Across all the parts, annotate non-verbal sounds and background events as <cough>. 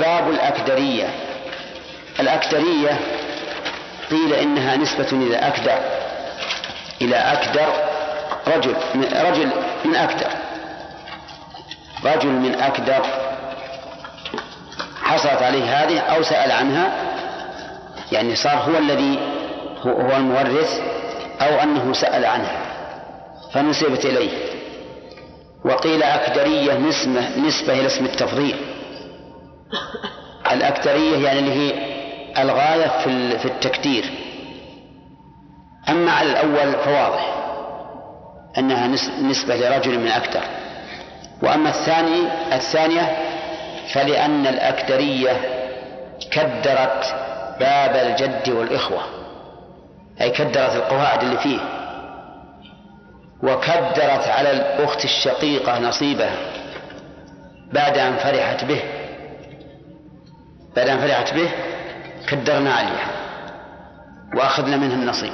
أسباب الأكدرية. الأكدرية قيل إنها نسبة إلى أكدر إلى أكدر رجل من رجل من أكدر. رجل من أكدر حصلت عليه هذه أو سأل عنها يعني صار هو الذي هو المورث أو أنه سأل عنها فنسبت إليه. وقيل أكدرية نسبة, نسبة إلى اسم التفضيل. الأكدرية يعني اللي هي الغاية في في التكدير. أما على الأول فواضح أنها نسبة لرجل من أكدر وأما الثاني الثانية فلأن الأكدرية كدرت باب الجد والإخوة. أي كدرت القواعد اللي فيه. وكدرت على الأخت الشقيقة نصيبها بعد أن فرحت به. بعد أن فرحت به كدرنا عليها وأخذنا منها النصيب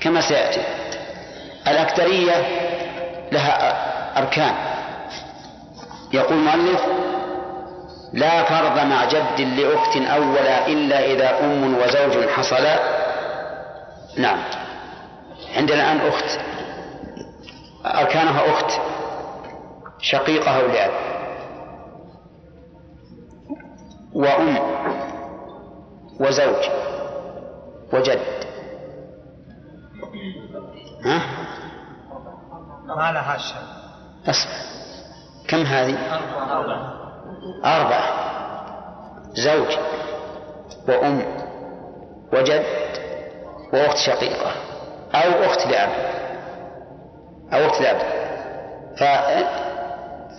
كما سيأتي الأكثرية لها أركان. يقول المؤلف لا فرض مع جد لأخت أولا إلا إذا أم وزوج حصلا. نعم. عندنا الآن أخت أركانها أخت شقيقة أو لأب وأم وزوج وجد. ها؟ ما لها شيء. أصبر. كم هذه؟ أربعة. أربعة زوج وأم وجد وأخت شقيقة أو أخت لأب. أو أخت لأب. ف...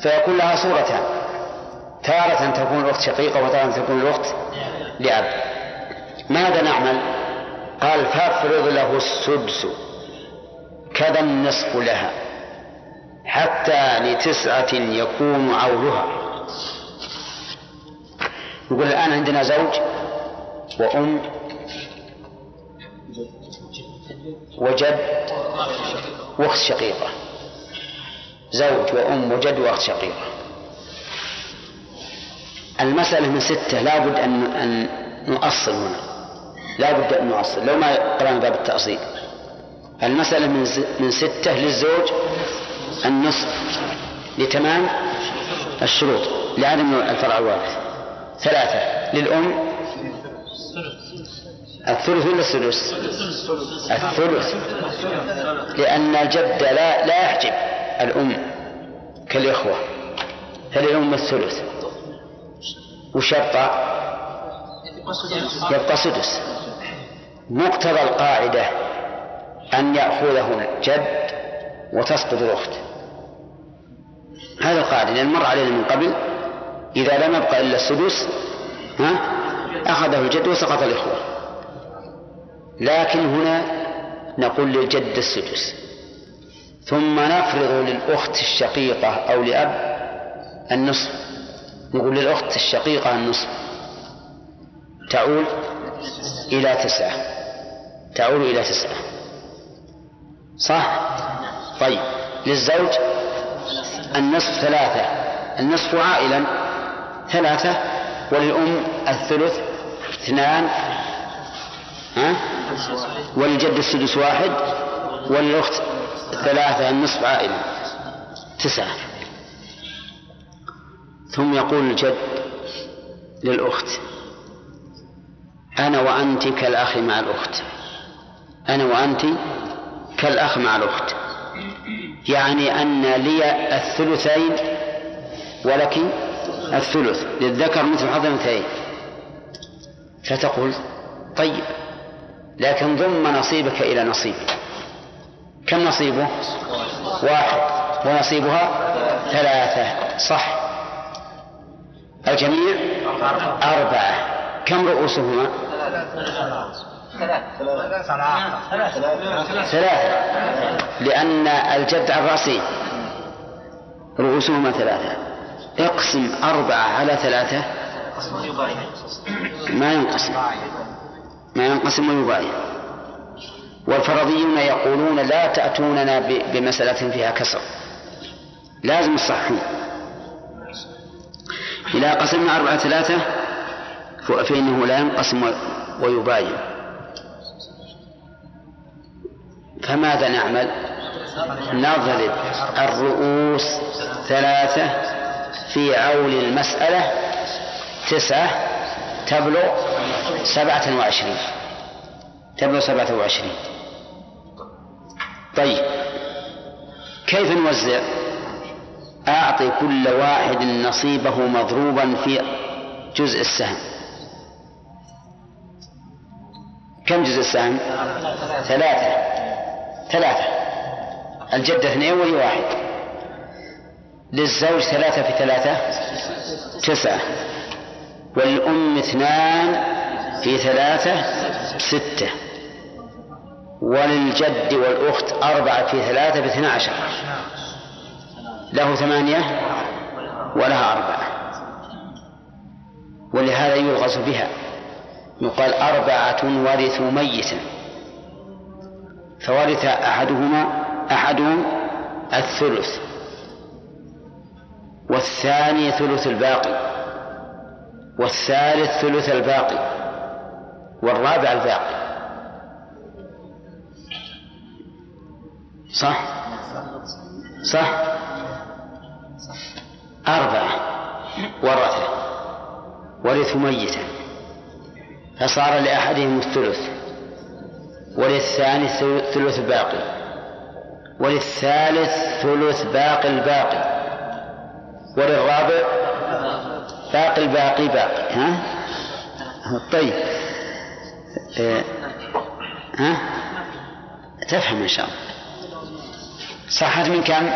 فيكون لها صورتان. تارة تكون الأخت شقيقة وتارة تكون الأخت لأب. ماذا نعمل؟ قال فافرض له السدس كذا النصف لها حتى لتسعة يكون عولها يقول الآن عندنا زوج وأم وجد وأخت شقيقة. زوج وأم وجد وأخت شقيقة. المسألة من ستة لابد أن أن نؤصل هنا. لا بد أن نؤصل. لو ما قرأنا باب التأصيل. المسألة من من ستة للزوج النصف لتمام الشروط. لعدم الفرع الوارث ثلاثة للأم. الثلث ولا السدس؟ الثلث. لأن الجد لا لا يحجب الأم كالإخوة. فللأم الثلث. وش يبقى؟ يبقى سدس مقتضى القاعدة أن يأخذه الجد وتسقط الأخت. هذا القاعدة لأن مر علينا من قبل إذا لم يبقى إلا السدس ها أخذه الجد وسقط الإخوة. لكن هنا نقول للجد السدس. ثم نفرض للأخت الشقيقة أو لأب النصف. نقول للأخت الشقيقة النصف. تعول إلى تسعة. تعول إلى تسعة. صح؟ طيب. للزوج النصف ثلاثة. النصف عائلا ثلاثة وللأم الثلث اثنان. ها؟ وللجد السدس واحد وللأخت ثلاثة النصف عائلا. تسعة. ثم يقول الجد للأخت أنا وأنت كالأخ مع الأخت. أنا وأنت كالأخ مع الأخت. يعني أن لي الثلثين ولك الثلث. للذكر مثل حظ الأنثيين. فتقول طيب لكن ضم نصيبك إلى نصيبي كم نصيبه؟ واحد. ونصيبها ثلاثة. صح. الجميع أربعة. كم رؤوسهما؟ ثلاثة. لأن الجد على الرأسين رؤوسهما ثلاثة. اقسم أربعة على ثلاثة. ما ينقسم. ما ينقسم ويباين والفرضيون يقولون لا تأتوننا بمسألة فيها كسر. لازم الصحون إذا قسمنا أربعة ثلاثة فإنه لا ينقسم ويباين فماذا نعمل؟ نضرب الرؤوس ثلاثة في عول المسألة تسعة تبلغ سبعة وعشرين. تبلغ سبعة وعشرين. طيب كيف نوزع؟ أعطي كل واحد نصيبه مضروبا في جزء السهم. كم جزء السهم؟ ثلاثة. ثلاثة. الجدة اثنين ولي واحد. للزوج ثلاثة في ثلاثة؟ تسعة. والأم اثنان في ثلاثة؟ ستة. وللجد والأخت أربعة في ثلاثة باثنى عشر. له ثمانية ولها أربعة. ولهذا يلغز بها. يقال أربعة ورثوا ميتا. فورث أحدهما أحدهم الثلث. والثاني ثلث الباقي. والثالث ثلث الباقي. والرابع الباقي. صح؟ صح؟ أربعة ورثة ورثوا ميتا فصار لأحدهم الثلث وللثاني ثلث باقي وللثالث ثلث باقي الباقي وللرابع باقي الباقي باقي ها؟ طيب. إيه. ها؟ تفهم إن شاء الله. صحت من كم؟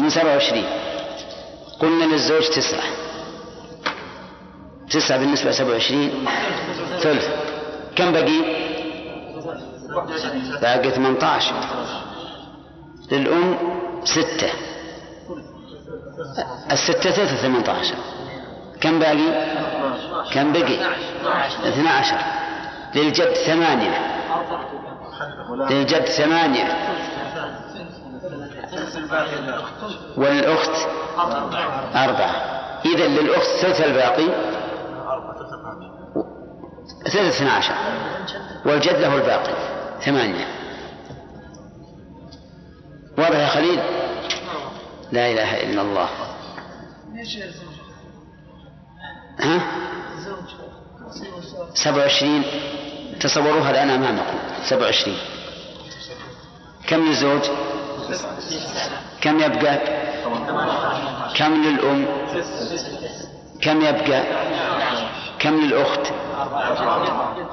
من سبعة وعشرين. قلنا للزوج تسعة. تسعة بالنسبة لسبعة وعشرين. ثلث. كم بقي؟ باقي ثمانية عشر للأم ستة. الستة ثلاثة ثمانية عشر كم باقي كم بقي؟ اثنى عشر للجد ثمانية. للجد ثمانية. والأخت أربعة. إذا للأخت ثلث الباقي. ثلث اثنى عشر. والجد له الباقي. ثمانية. واضح يا خليل؟ لا إله إلا الله. ها؟ سبع وعشرين. تصوروها الآن أمامكم. سبع وعشرين. كم للزوج؟ كم يبقى؟ كم للأم؟ كم يبقى؟ كم للأخت؟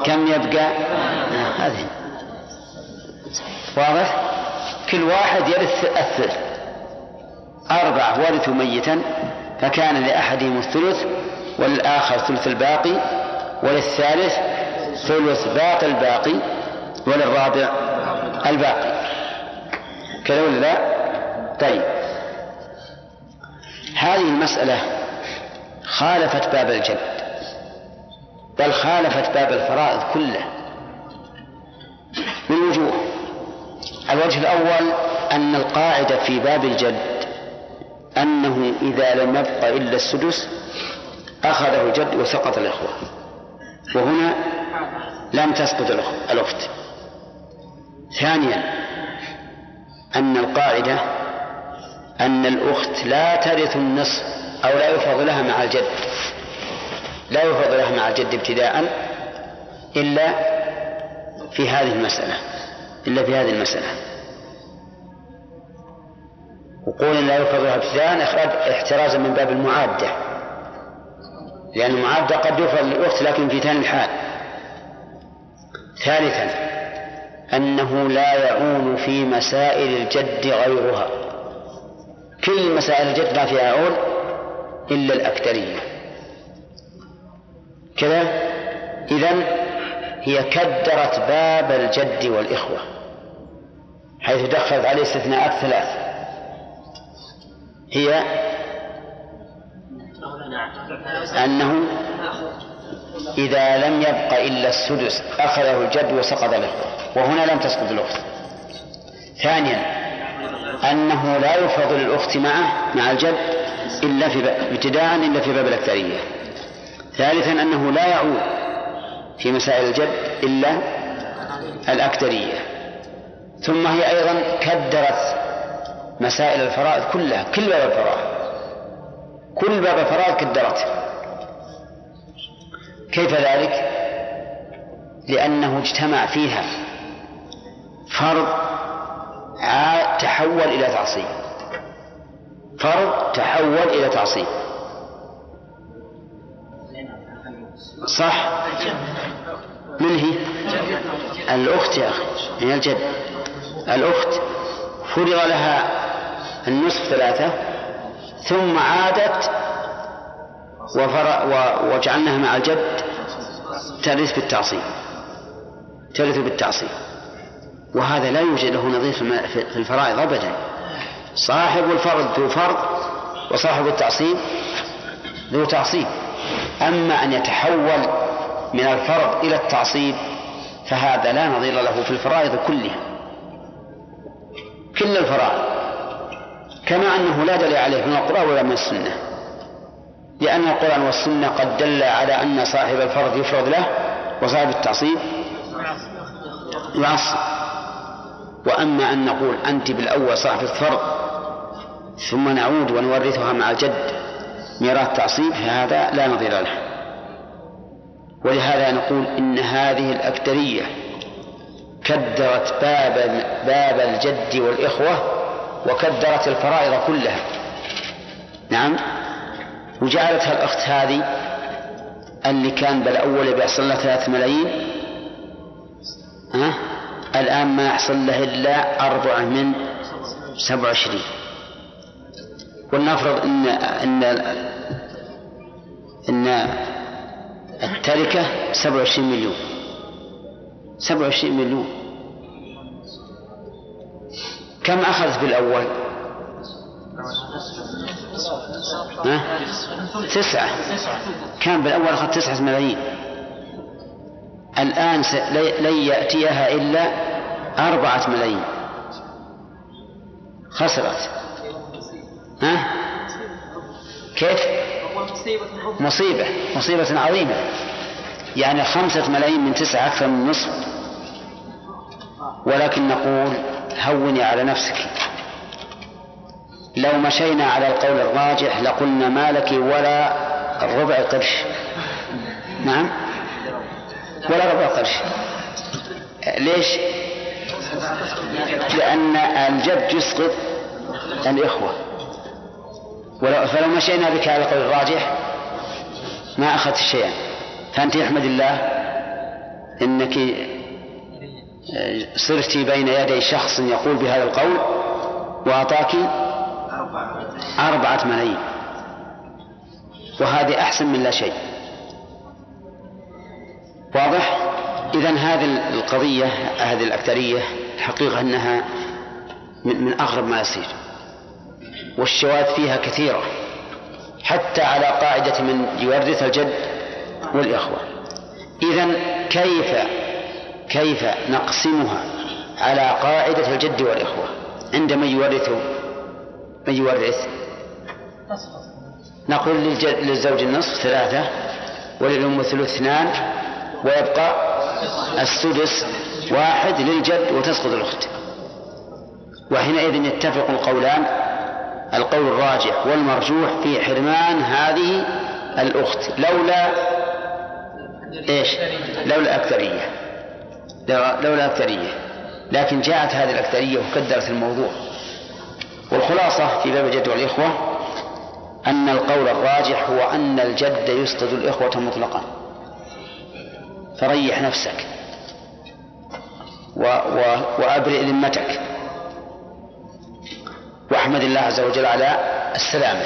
كم يبقى؟ هذه. واضح؟ كل واحد يرث الثلث. أربعة ورثوا ميتا فكان لأحدهم الثلث وللآخر ثلث الباقي وللثالث ثلث باقي الباقي وللرابع الباقي. كذا ولا لا؟ طيب. هذه المسألة خالفت باب الجد بل خالفت باب الفرائض كله. من وجوه الوجه الأول أن القاعدة في باب الجد أنه إذا لم يبق إلا السدس أخذه الجد وسقط الإخوة. وهنا لم تسقط الأخت. ثانيا أن القاعدة أن الأخت لا ترث النصف أو لا يفرض لها مع الجد. لا يفرض لها مع الجد ابتداء إلا في هذه المسألة إلا في هذه المسألة. وقول لا يفرض لها ابتداء إخراج احترازا من باب المعادة. لأن المعادة قد يفرض للأخت لكن في ثاني الحال. ثالثا أنه لا يعون في مسائل الجد غيرها. كل مسائل الجد ما فيها عون إلا الأكثرية. كذا؟ إذن هي كدرت باب الجد والإخوة حيث دخلت عليه استثناءات ثلاث. هي أنه إذا لم يبق إلا السدس أخذه الجد وسقط الإخوة وهنا لم تسقط الأخت. ثانيا أنه لا يفرض للأخت معه مع الجد إلا في ابتداء إلا في باب الأكثرية. ثالثا أنه لا يعود في مسائل الجد إلا الأكثرية. ثم هي أيضا كدرت مسائل الفرائض كلها كل باب الفرائض. كل باب الفرائض كدرته. كيف ذلك؟ لأنه اجتمع فيها فرض تحول إلى تعصيب. فرض تحول إلى تعصيب. صح؟ من هي؟ الأخت يا أخي هي الجد. الأخت فرض لها النصف ثلاثة ثم عادت وجعلناها مع الجد ترث بالتعصيب. ترث بالتعصيب. وهذا لا يوجد له نظير في الفرائض أبدا. صاحب الفرض ذو فرض وصاحب التعصيب ذو تعصيب. أما أن يتحول من الفرض إلى التعصيب فهذا لا نظير له في الفرائض كلها. كل الفرائض. كما أنه لا دليل عليه من القرآن ولا من السنة. لأن القرآن والسنة قد دل على أن صاحب الفرض يفرض له وصاحب التعصيب يعصب وأما أن نقول أنت بالأول صاحب الفرض ثم نعود ونورثها مع الجد ميراث تعصيب فهذا لا نظير له. ولهذا نقول إن هذه الأكدرية كدرت باب باب الجد والإخوة وكدرت الفرائض كلها. نعم؟ وجعلتها الأخت هذه اللي كان بالأول بيحصل لها ثلاثة ملايين. ها؟ الآن ما يحصل له إلا أربعة من سبعة وعشرين. ولنفرض إن إن إن التركة سبعة وعشرين مليون. سبعة وعشرين مليون. كم أخذت بالأول؟ ها؟ تسعة. كان بالأول أخذ تسعة ملايين. الآن لن يأتيها إلا أربعة ملايين. خسرت. ها؟ كيف؟ مصيبة. مصيبة عظيمة. يعني خمسة ملايين من تسعة أكثر من نصف. ولكن نقول هوني على نفسك. لو مشينا على القول الراجح لقلنا ما لك ولا ربع قرش. نعم؟ ولا ربع قرش. ليش؟ لأن الجد يسقط الإخوة. فلو مشينا بك على القول الراجح ما أخذت شيئا. فأنت أحمد الله إنك صرت بين يدي شخص يقول بهذا القول وأعطاك أربعة ملايين. وهذه أحسن من لا شيء. واضح؟ إذا هذه القضية هذه الأكثرية الحقيقة أنها من أغرب ما يصير. والشواذ فيها كثيرة حتى على قاعدة من يورث الجد والإخوة. إذا كيف كيف نقسمها على قاعدة الجد والإخوة عند من يورث من يورث نقول للزوج النصف ثلاثة وللأم الثلث اثنان ويبقى السدس واحد للجد وتسقط الأخت. وحينئذ يتفق القولان القول الراجح والمرجوح في حرمان هذه الأخت لولا إيش؟ لولا الأكثرية. لولا الأكثرية. لكن جاءت هذه الأكثرية وكدرت الموضوع. والخلاصة في باب الجد والإخوة أن القول الراجح هو أن الجد يسقط الإخوة مطلقا. فريح نفسك. و و وأبرئ ذمتك. واحمد الله عز وجل على السلامة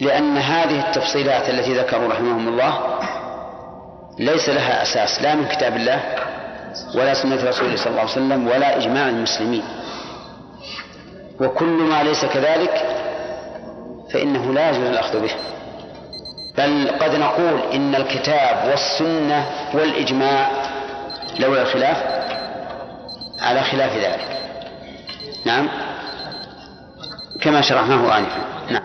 لأن هذه التفصيلات التي ذكروا رحمهم الله ليس لها أساس لا من كتاب الله ولا سنة رسوله صلى الله عليه وسلم ولا إجماع المسلمين. وكل ما ليس كذلك فإنه لا يجوز الأخذ به. بل قد نقول إن الكتاب والسنة والإجماع لولا الخلاف على خلاف ذلك. نعم؟ كما شرحناه آنفا. نعم.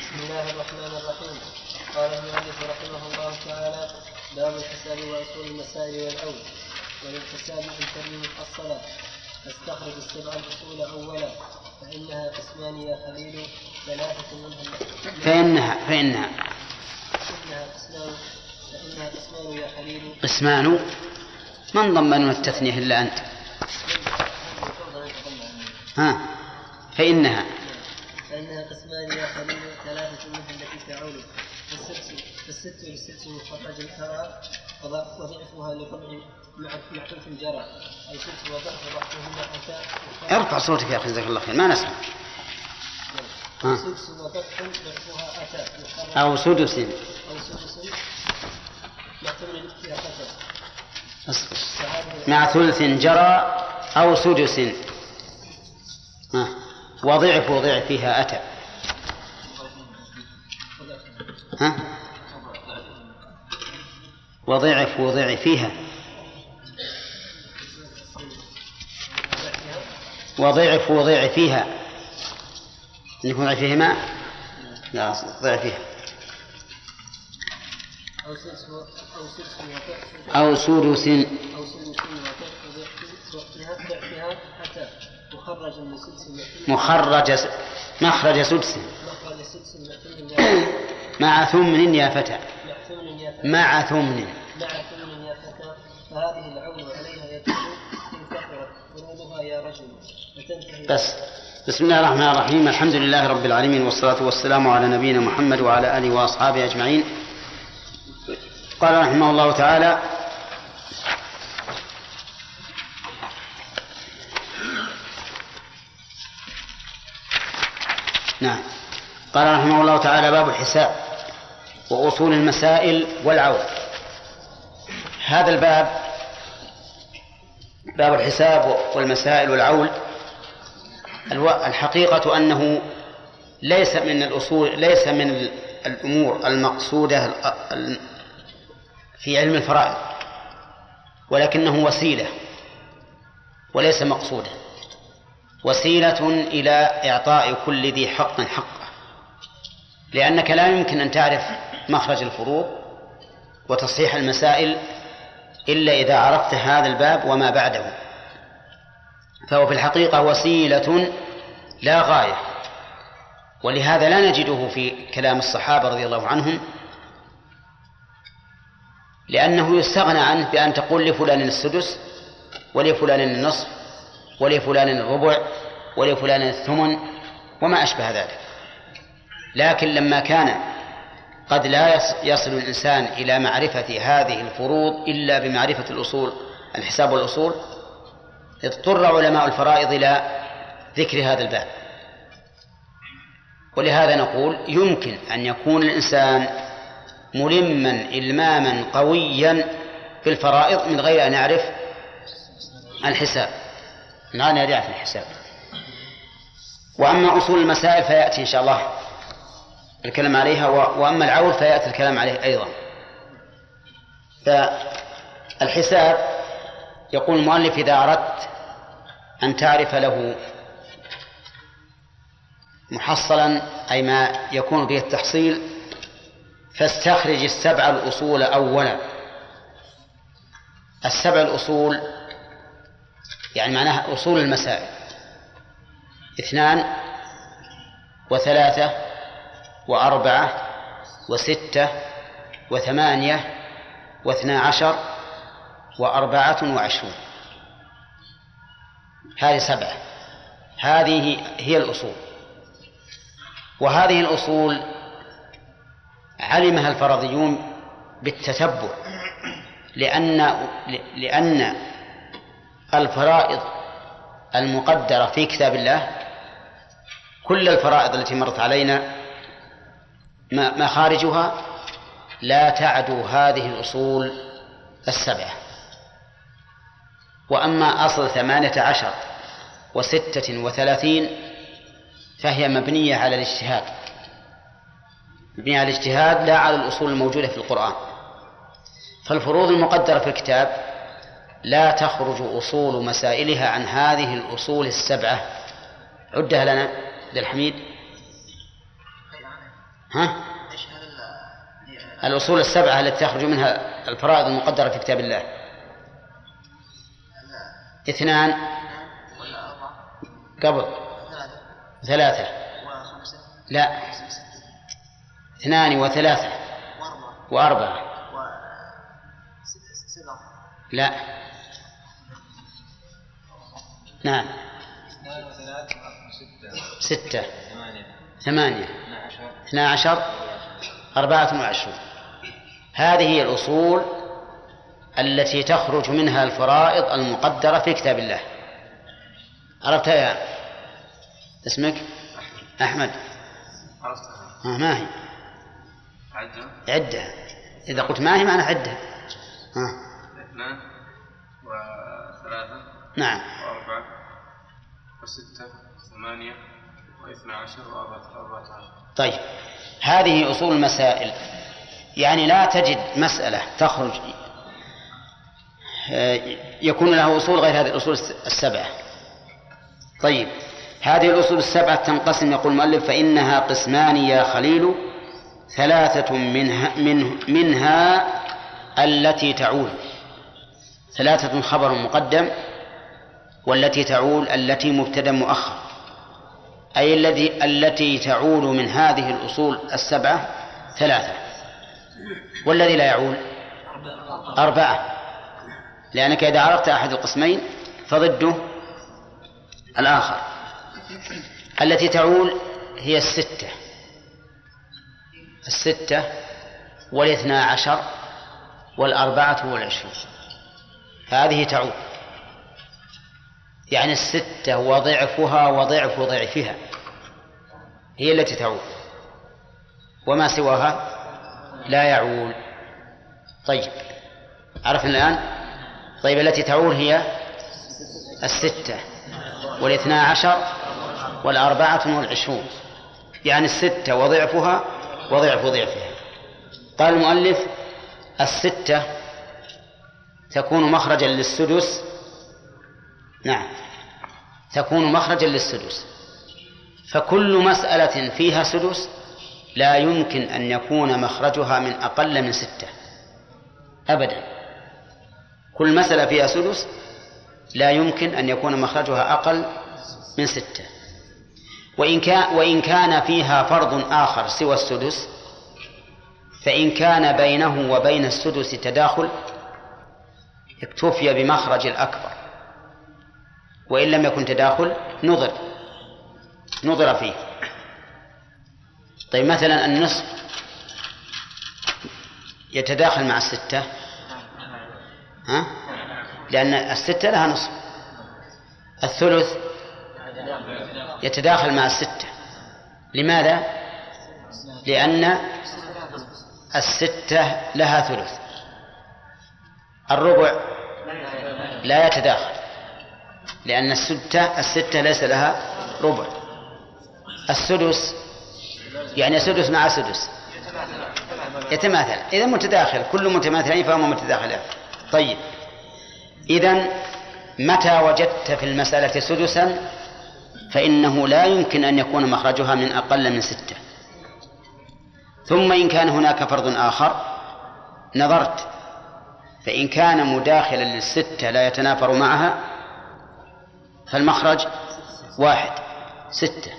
بسم الله الرحمن الرحيم. قال المؤلف رحمه الله تعالى باب الحساب وأصول المسائل والأول وللحساب ان ترمي محصلا فاستخرج السبع الأصول اولا. فإنها قسمان يا خليل ثلاثة منها فإنها فإنها. فإنها قسمان فإنها قسمان يا خليل قسمان من ضمن التثنية إلا أنت؟ ها؟ فإنها. فإنها قسمان يا خليل ثلاثة منها التي تعول فالست فالست للست مخرج الثرى وضع- وضعفها لطبع مع معطوف جرى. أي ست وضعف ضعفهما اتى ارفع صوتك يا أخي جزاك الله خير. ما نسمع. ها. سدس وضعف ضعفها أتى. أو سدس. أو سدس. فيها فتى أصبر. مع ثلث جرى أو سدس. ها. وضعف ضعفها أتى. ها. وضعف ضعفها وضعف ضعفها أن يكون ضعفهما؟ لا ضعفها. أو سدس أو سدس مخرج مخرج مخرج سدس. مع ثمن يا فتى مع ثمن مع ثمن. يا فتى فهذه العون عليها يدخل إن كثرت يا رجل. بس. بسم الله الرحمن الرحيم. الحمد لله رب العالمين والصلاة والسلام على نبينا محمد وعلى آله وأصحابه أجمعين. قال رحمه الله تعالى نعم. قال رحمه الله تعالى باب الحساب. وأصول المسائل والعون هذا الباب باب الحساب والمسائل والعول. الحقيقة أنه ليس من الأصول ليس من ال- الأمور المقصودة ال- ال- في علم الفرائض ولكنه وسيلة وليس مقصودا وسيلة إلى إعطاء كل ذي حق حقه. لأنك لا يمكن أن تعرف مخرج الفروض وتصحيح المسائل إلا إذا عرفت هذا الباب وما بعده. فهو في الحقيقة وسيلة لا غاية ولهذا لا نجده في كلام الصحابة رضي الله عنهم لأنه يستغنى عنه بأن تقول لفلان السدس ولفلان النصف ولفلان الربع ولفلان الثمن وما أشبه ذلك. لكن لما كان قد لا يص- يصل الإنسان إلى معرفة هذه الفروض إلا بمعرفة الأصول. الحساب والأصول. اضطر علماء الفرائض إلى ذكر هذا الباب. ولهذا نقول يمكن أن يكون الإنسان ملما إلماما قويا في الفرائض من غير أن يعرف الحساب. أن يعرف الحساب. وأما أصول المسائل فيأتي إن شاء الله. الكلام عليها وأما العول فيأتي الكلام عليه أيضا. فالحساب يقول المؤلف إذا أردت أن تعرف له محصلا أي ما يكون به التحصيل فاستخرج السبع الأصول أولا. السبع الأصول يعني معناها أصول المسائل. اثنان وثلاثة وأربعة وستة وثمانية واثنا عشر وأربعة وعشرون. هذه سبعة. هذه هي الأصول. وهذه الأصول علمها الفرضيون بالتتبع لأن لأن الفرائض المقدرة في كتاب الله كل الفرائض التي مرت علينا مخارجها لا تعدو هذه الأصول السبعة. وأما أصل ثمانية عشر وستة وثلاثين فهي مبنية على الاجتهاد. مبنية على الاجتهاد لا على الأصول الموجودة في القرآن. فالفروض المقدرة في الكتاب لا تخرج أصول مسائلها عن هذه الأصول السبعة. عدها لنا عبد الحميد ها؟ الأصول السبعة التي تخرج منها الفرائض المقدرة في كتاب الله. اثنان. قبل. ثلاثة. لا. اثنان وثلاثة. وأربعة. لا. نعم. ستة. ثمانية. اثنا عشر أربعة وعشرون. هذه هي الأصول التي تخرج منها الفرائض المقدرة في كتاب الله. عرفتها يا اسمك؟ أحمد. آه ما هي. عدها إذا قلت ما هي معنى عدها ها اثنان وثلاثة نعم. وأربعة وستة وثمانية واثنى عشر وأربعة عشر. طيب. هذه أصول المسائل. يعني لا تجد مسألة تخرج آه، يكون لها أصول غير هذه الأصول السبعة. طيب. هذه الأصول السبعة تنقسم يقول المؤلف فإنها قسمان يا خليل ثلاثة منها, من منها التي تعول. ثلاثة خبر مقدم والتي تعول التي مبتدأ مؤخر. أي الذي التي تعول من هذه الأصول السبعة ثلاثة. والذي لا يعول أربعة. لأنك إذا عرفت أحد القسمين فضده الآخر. التي تعول هي الستة. الستة والاثنا عشر والأربعة والعشرون. هذه تعود. يعني الستة وضعفها وضعف ضعفها هي التي تعود. وما سواها؟ لا يعول. طيب عرفنا الآن؟ طيب التي تعول هي الستة والاثنا عشر والأربعة والعشرون. يعني الستة وضعفها وضعف ضعفها. قال المؤلف الستة تكون مخرجا للسدس نعم. تكون مخرجا للسدس فكل مسألة فيها سدس لا يمكن أن يكون مخرجها من أقل من ستة. أبدا. كل مسألة فيها سدس لا يمكن أن يكون مخرجها أقل من ستة. وإن كان وإن كان فيها فرض آخر سوى السدس فإن كان بينه وبين السدس تداخل اكتفي بمخرج الأكبر. وإن لم يكن تداخل نظر. نظر فيه. طيب مثلا النصف يتداخل مع الستة. ها؟ لأن الستة لها نصف. الثلث يتداخل مع الستة. لماذا؟ لأن الستة لها ثلث. الربع لا يتداخل. لأن الستة الستة ليس لها ربع. السدس يعني سدس مع سدس يتماثل. إذا متداخل. كل متماثلين فهما متداخلان. طيب. إذا متى وجدت في المسألة سدسا؟ فإنه لا يمكن أن يكون مخرجها من أقل من ستة. ثم إن كان هناك فرض آخر نظرت. فإن كان مداخلا للستة لا يتنافر معها فالمخرج واحد ستة.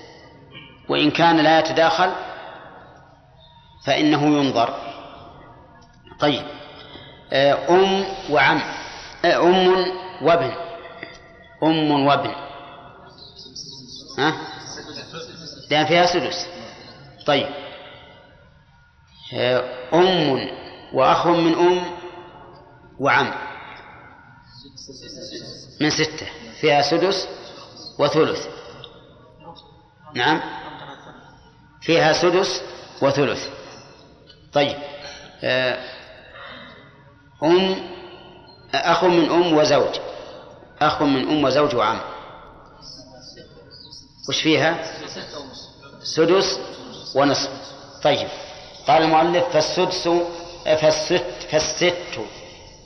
وإن كان لا يتداخل فإنه ينظر. طيب. آه، أم وعم. آه، أم وابن. أم وابن. ها؟ لأن فيها سدس. طيب. آه، أم وأخ من أم وعم. من ستة. فيها سدس وثلث. نعم. فيها سدس وثلث. طيب. آه، أم أخ من أم وزوج. أخ من أم وزوج وعم. وش فيها؟ سدس ونصف. طيب. قال المؤلف فالسدس فالست فالست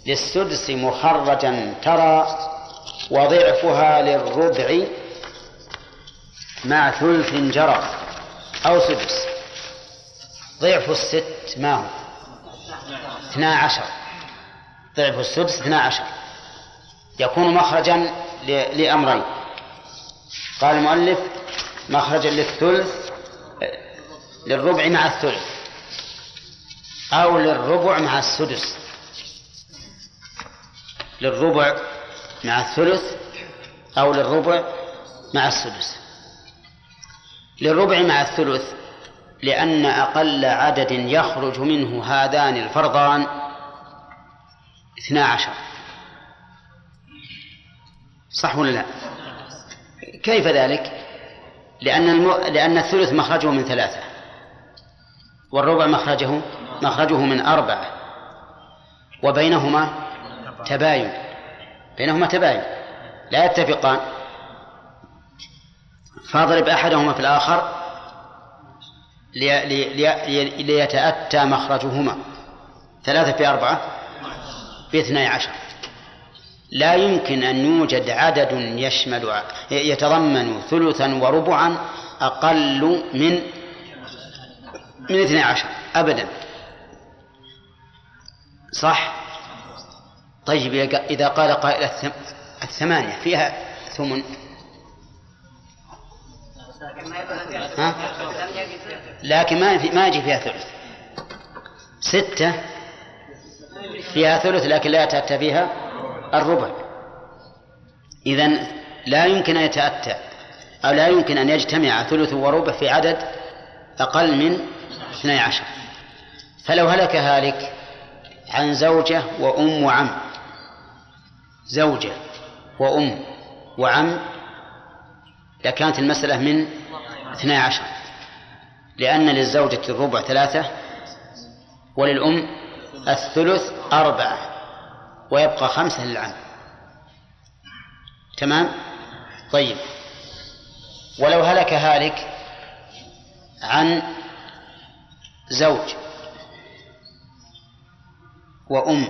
للسدس مخرجا ترى وضعفها للربع مع ثلث جرى أو سدس. ضعف الست ما هو؟ اثنا عشر. ضعف السدس اثنا عشر. يكون مخرجا لأمرين. قال المؤلف مخرجا للثلث للربع مع الثلث أو للربع مع السدس. للربع مع الثلث أو للربع مع السدس. للربع مع الثلث لأن أقل عدد يخرج منه هذان الفرضان اثنا عشر. صح ولا لا؟ كيف ذلك؟ لأن, الم... لأن الثلث مخرجه من ثلاثة والربع مخرجه مخرجه من أربعة وبينهما تباين. بينهما تباين لا يتفقان. فاضرب أحدهما في الآخر لي... لي... ليتأتى مخرجهما. ثلاثة في أربعة باثني عشر. لا يمكن أن يوجد عدد يشمل يتضمن ثلثا وربعا أقل من من اثني عشر أبدا. صح؟ طيب إذا قال قائل الثمانية فيها ثمن؟ ها؟ لكن ما ما يجي فيها ثلث. ستة فيها ثلث لكن لا يتأتى فيها الربع. إذن لا يمكن أن يتأتى أو لا يمكن أن يجتمع ثلث وربع في عدد أقل من اثني عشر. فلو هلك هالك عن زوجة وأم وعم زوجة وأم وعم لكانت المسألة من اثني عشر. لأن للزوجة الربع ثلاثة وللأم الثلث أربعة ويبقى خمسة للعم. تمام؟ طيب. ولو هلك هالك عن زوج وأم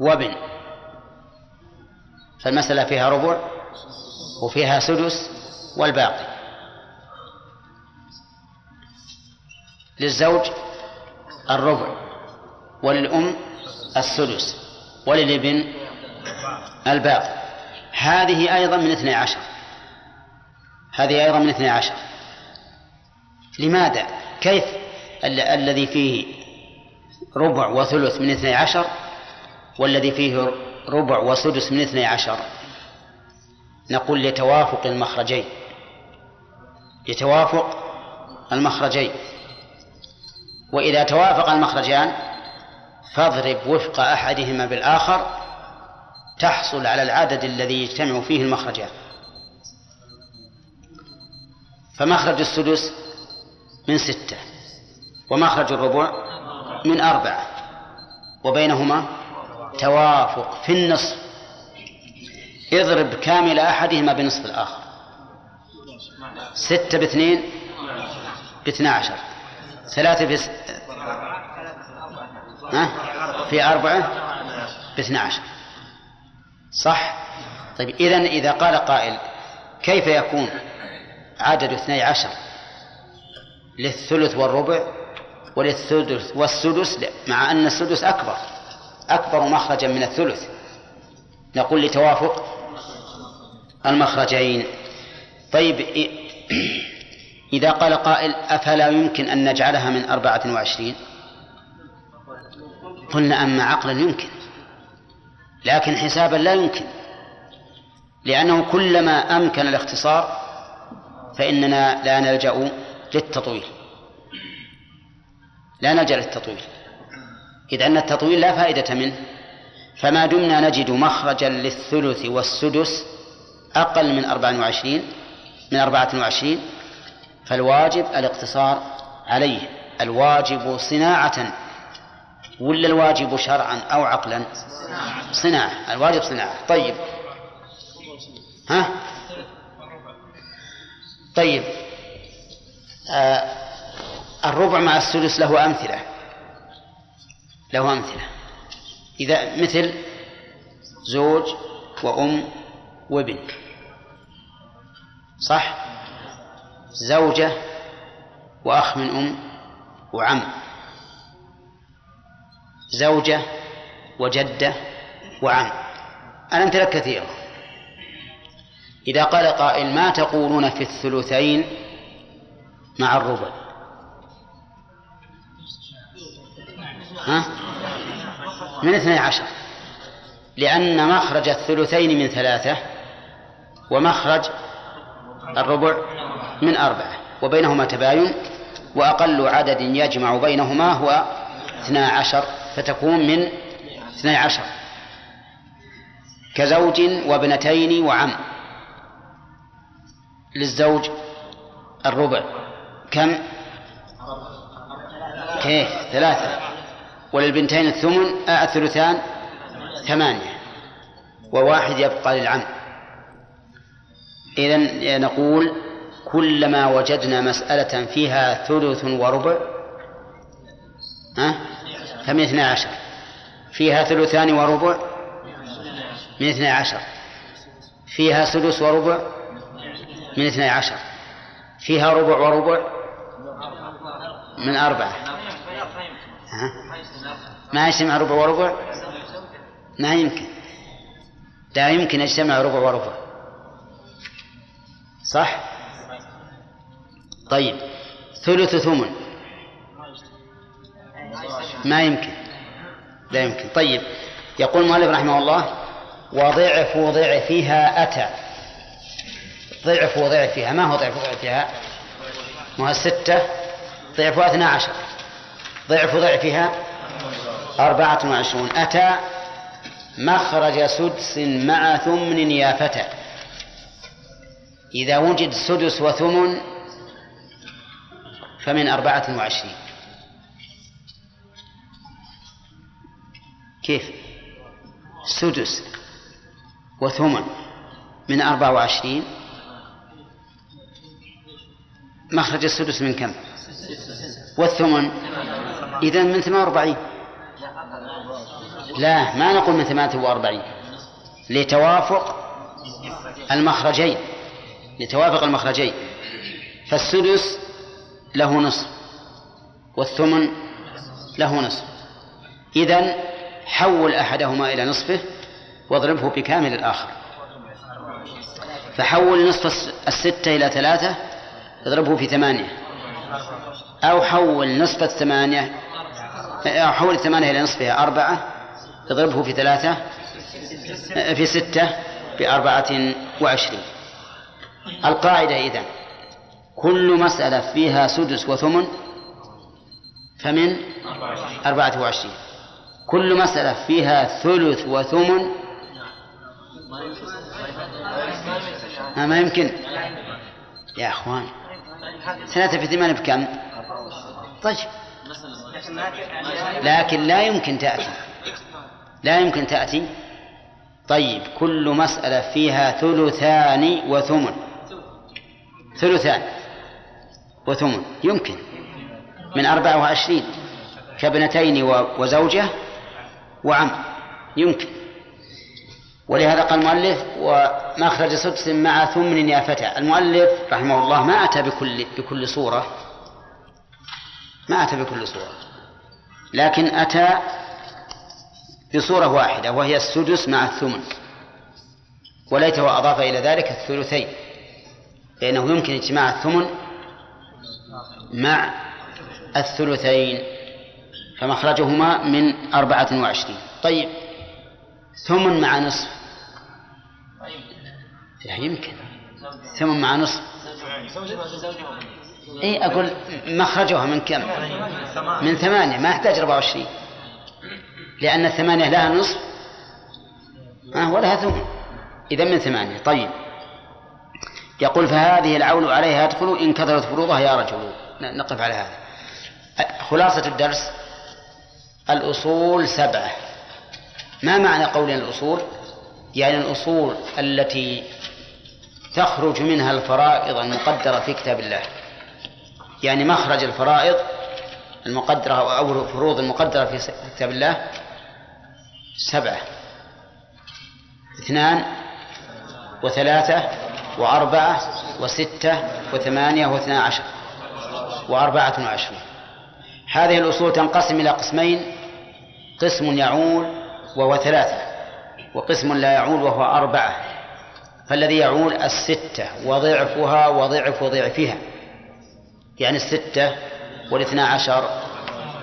وابن فالمسألة فيها ربع وفيها سدس والباقي. للزوج الربع وللأم السدس وللابن الباقي. هذه أيضا من اثني عشر. هذه أيضا من اثني عشر. لماذا؟ كيف ال- الذي فيه ربع وثلث من اثني عشر والذي فيه ربع وسدس من اثني عشر. نقول لتوافق المخرجين. لتوافق المخرجين. وإذا توافق المخرجان فاضرب وفق أحدهما بالآخر تحصل على العدد الذي يجتمع فيه المخرجان. فمخرج السدس من ستة ومخرج الربع من أربعة وبينهما توافق في النصف. اضرب كامل أحدهما بنصف الآخر. ستة باثنين باثنى عشر ثلاثة في س... ها؟ في أربعة باثنى عشر صح؟ طيب إذن إذا قال قائل كيف يكون عدد اثني عشر للثلث والربع وللثلث والسدس؟ مع أن السدس أكبر. أكبر مخرجا من الثلث. نقول لتوافق المخرجين. طيب إذا قال قائل أفلا يمكن أن نجعلها من أربعة وعشرين؟ قلنا أما عقلا يمكن لكن حسابا لا يمكن لأنه كلما أمكن الاختصار فإننا لا نلجأ للتطويل. لا نلجأ للتطويل. إذ أن التطويل لا فائدة منه. فما دمنا نجد مخرجا للثلث والسدس أقل من أربعة وعشرين من أربعة وعشرين. فالواجب الاقتصار عليه. الواجب صناعة. ولا الواجب شرعا أو عقلا؟ صناعة. الواجب صناعة. طيب. ها؟ طيب. آه الربع مع السدس له أمثلة. له أمثلة. إذا مثل زوج وأم وابن. صح؟ زوجة وأخ من أم وعم. زوجة وجدة وعم. الأمثلة كثيرة إذا قال قائل ما تقولون في الثلثين مع الربع؟ ها؟ من اثني عشر. لأن مخرج الثلثين من ثلاثة ومخرج الربع من أربعة وبينهما تباين وأقل عدد يجمع بينهما هو اثنا عشر فتكون من اثني عشر. كزوج وابنتين وعم. للزوج الربع. كم؟ كيف ثلاثة. وللبنتين الثمن آه الثلثان ثمانية وواحد يبقى للعم. إذن نقول كلما وجدنا مسألة فيها ثلث وربع ها؟ فمن اثنى عشر. فيها ثلثان وربع من اثنى عشر. فيها سدس وربع من اثنى عشر. فيها ربع وربع من أربعة؟ ما يجتمع ربع وربع؟ ما يمكن. لا يمكن يجتمع ربع وربع. صح؟ طيب. ثلث ثمن. ما يمكن. لا يمكن. طيب. يقول المؤلف رحمه الله وضعف ضعفها أتى. ضعف ضعفها ما هو ضعف ضعفها ما هو الستة ضعفها اثنا عشر. ضعف ضعفها أربعة وعشرون. أتى مخرج سدس مع ثمن يا فتى إذا وجد سدس وثمن فمن أربعة وعشرين. كيف؟ سدس وثمن من أربعة وعشرين. مخرج السدس من كم؟ والثمن. إذا من ثمان وأربعين لا ما نقول من ثمانية وأربعين لتوافق المخرجين. لتوافق المخرجين. فالسدس له نصف والثمن له نصف. إذن حول أحدهما إلى نصفه واضربه بكامل الآخر. فحول نصف الستة إلى ثلاثة اضربه في ثمانية. أو حول نصف الثمانية أو حول الثمانية إلى نصفها أربعة اضربه في ثلاثة في ستة بأربعة وعشرين. القاعدة إذا كل مسألة فيها سدس وثمن فمن أربعة وعشرين. كل مسألة فيها ثلث وثمن ما يمكن. يا أخوان ثلاثة في ثمانية بكم؟ طيب. لكن لا يمكن تأتي. لا يمكن تأتي؟ طيب كل مسألة فيها ثلثان وثمن. ثلثان وثمن. يمكن. من أربعة وعشرين. كابنتين وزوجة وعم. يمكن. ولهذا قال المؤلف ومخرج سدس مع ثمن يا فتى. المؤلف رحمه الله ما أتى بكل بكل صورة. ما أتى بكل صورة. لكن أتى بصورة واحدة وهي السدس مع الثمن. وليته أضاف إلى ذلك الثلثين لأنه يمكن اجتماع الثمن مع الثلثين فمخرجهما من أربعة وعشرين. طيب ثمن مع نصف. لا يمكن. ثمن مع نصف. اي أقول مخرجها من كم؟ من ثمانية. ما يحتاج 24 لأن الثمانية لها نصف. آه ولها ثمن. إذا من ثمانية. طيب. يقول فهذه العول عليها يدخل إن كثرت فروضها يا رجل. نقف على هذا. خلاصة الدرس. الأصول سبعة. ما معنى قولنا الأصول؟ يعني الأصول التي تخرج منها الفرائض المقدرة في كتاب الله. يعني مخرج الفرائض المقدرة أو الفروض المقدرة في كتاب الله سبعة. اثنان وثلاثة وأربعة وستة وثمانية واثنا عشر وأربعة وعشرون. هذه الأصول تنقسم إلى قسمين قسم يعول وهو ثلاثة وقسم لا يعول وهو أربعة. فالذي يعول الستة وضعفها وضعف ضعفها يعني الستة والاثنى عشر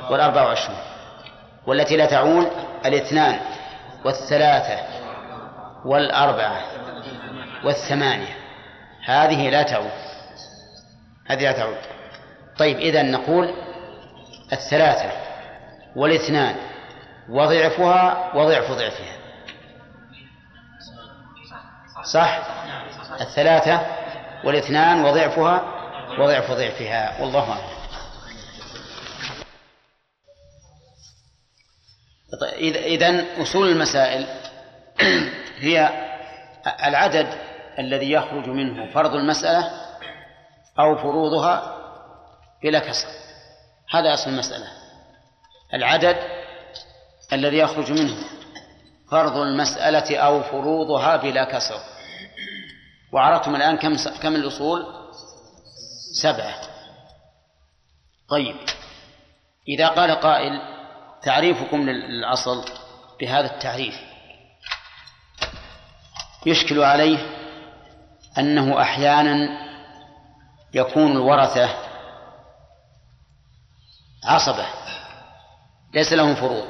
والأربع وعشرون. والتي لا تعول الاثنان والثلاثة والأربعة والثمانية. هذه لا تعود. هذه لا تعود. طيب إذا نقول الثلاثة والاثنان وضعفها وضعف ضعفها. صح؟ الثلاثة والاثنان وضعفها وضعف ضعفها. والله أعلم. إذا أصول المسائل <clears throat> هي العدد الذي يخرج منه فرض المسألة أو فروضها بلا كسر. هذا أصل المسألة. العدد الذي يخرج منه فرض المسألة أو فروضها بلا كسر. وعرفتم الآن كم كم الأصول؟ سبعة. طيب. إذا قال قائل تعريفكم للأصل بهذا التعريف. يشكل عليه أنه أحيانا يكون الورثة عصبة ليس لهم فروض.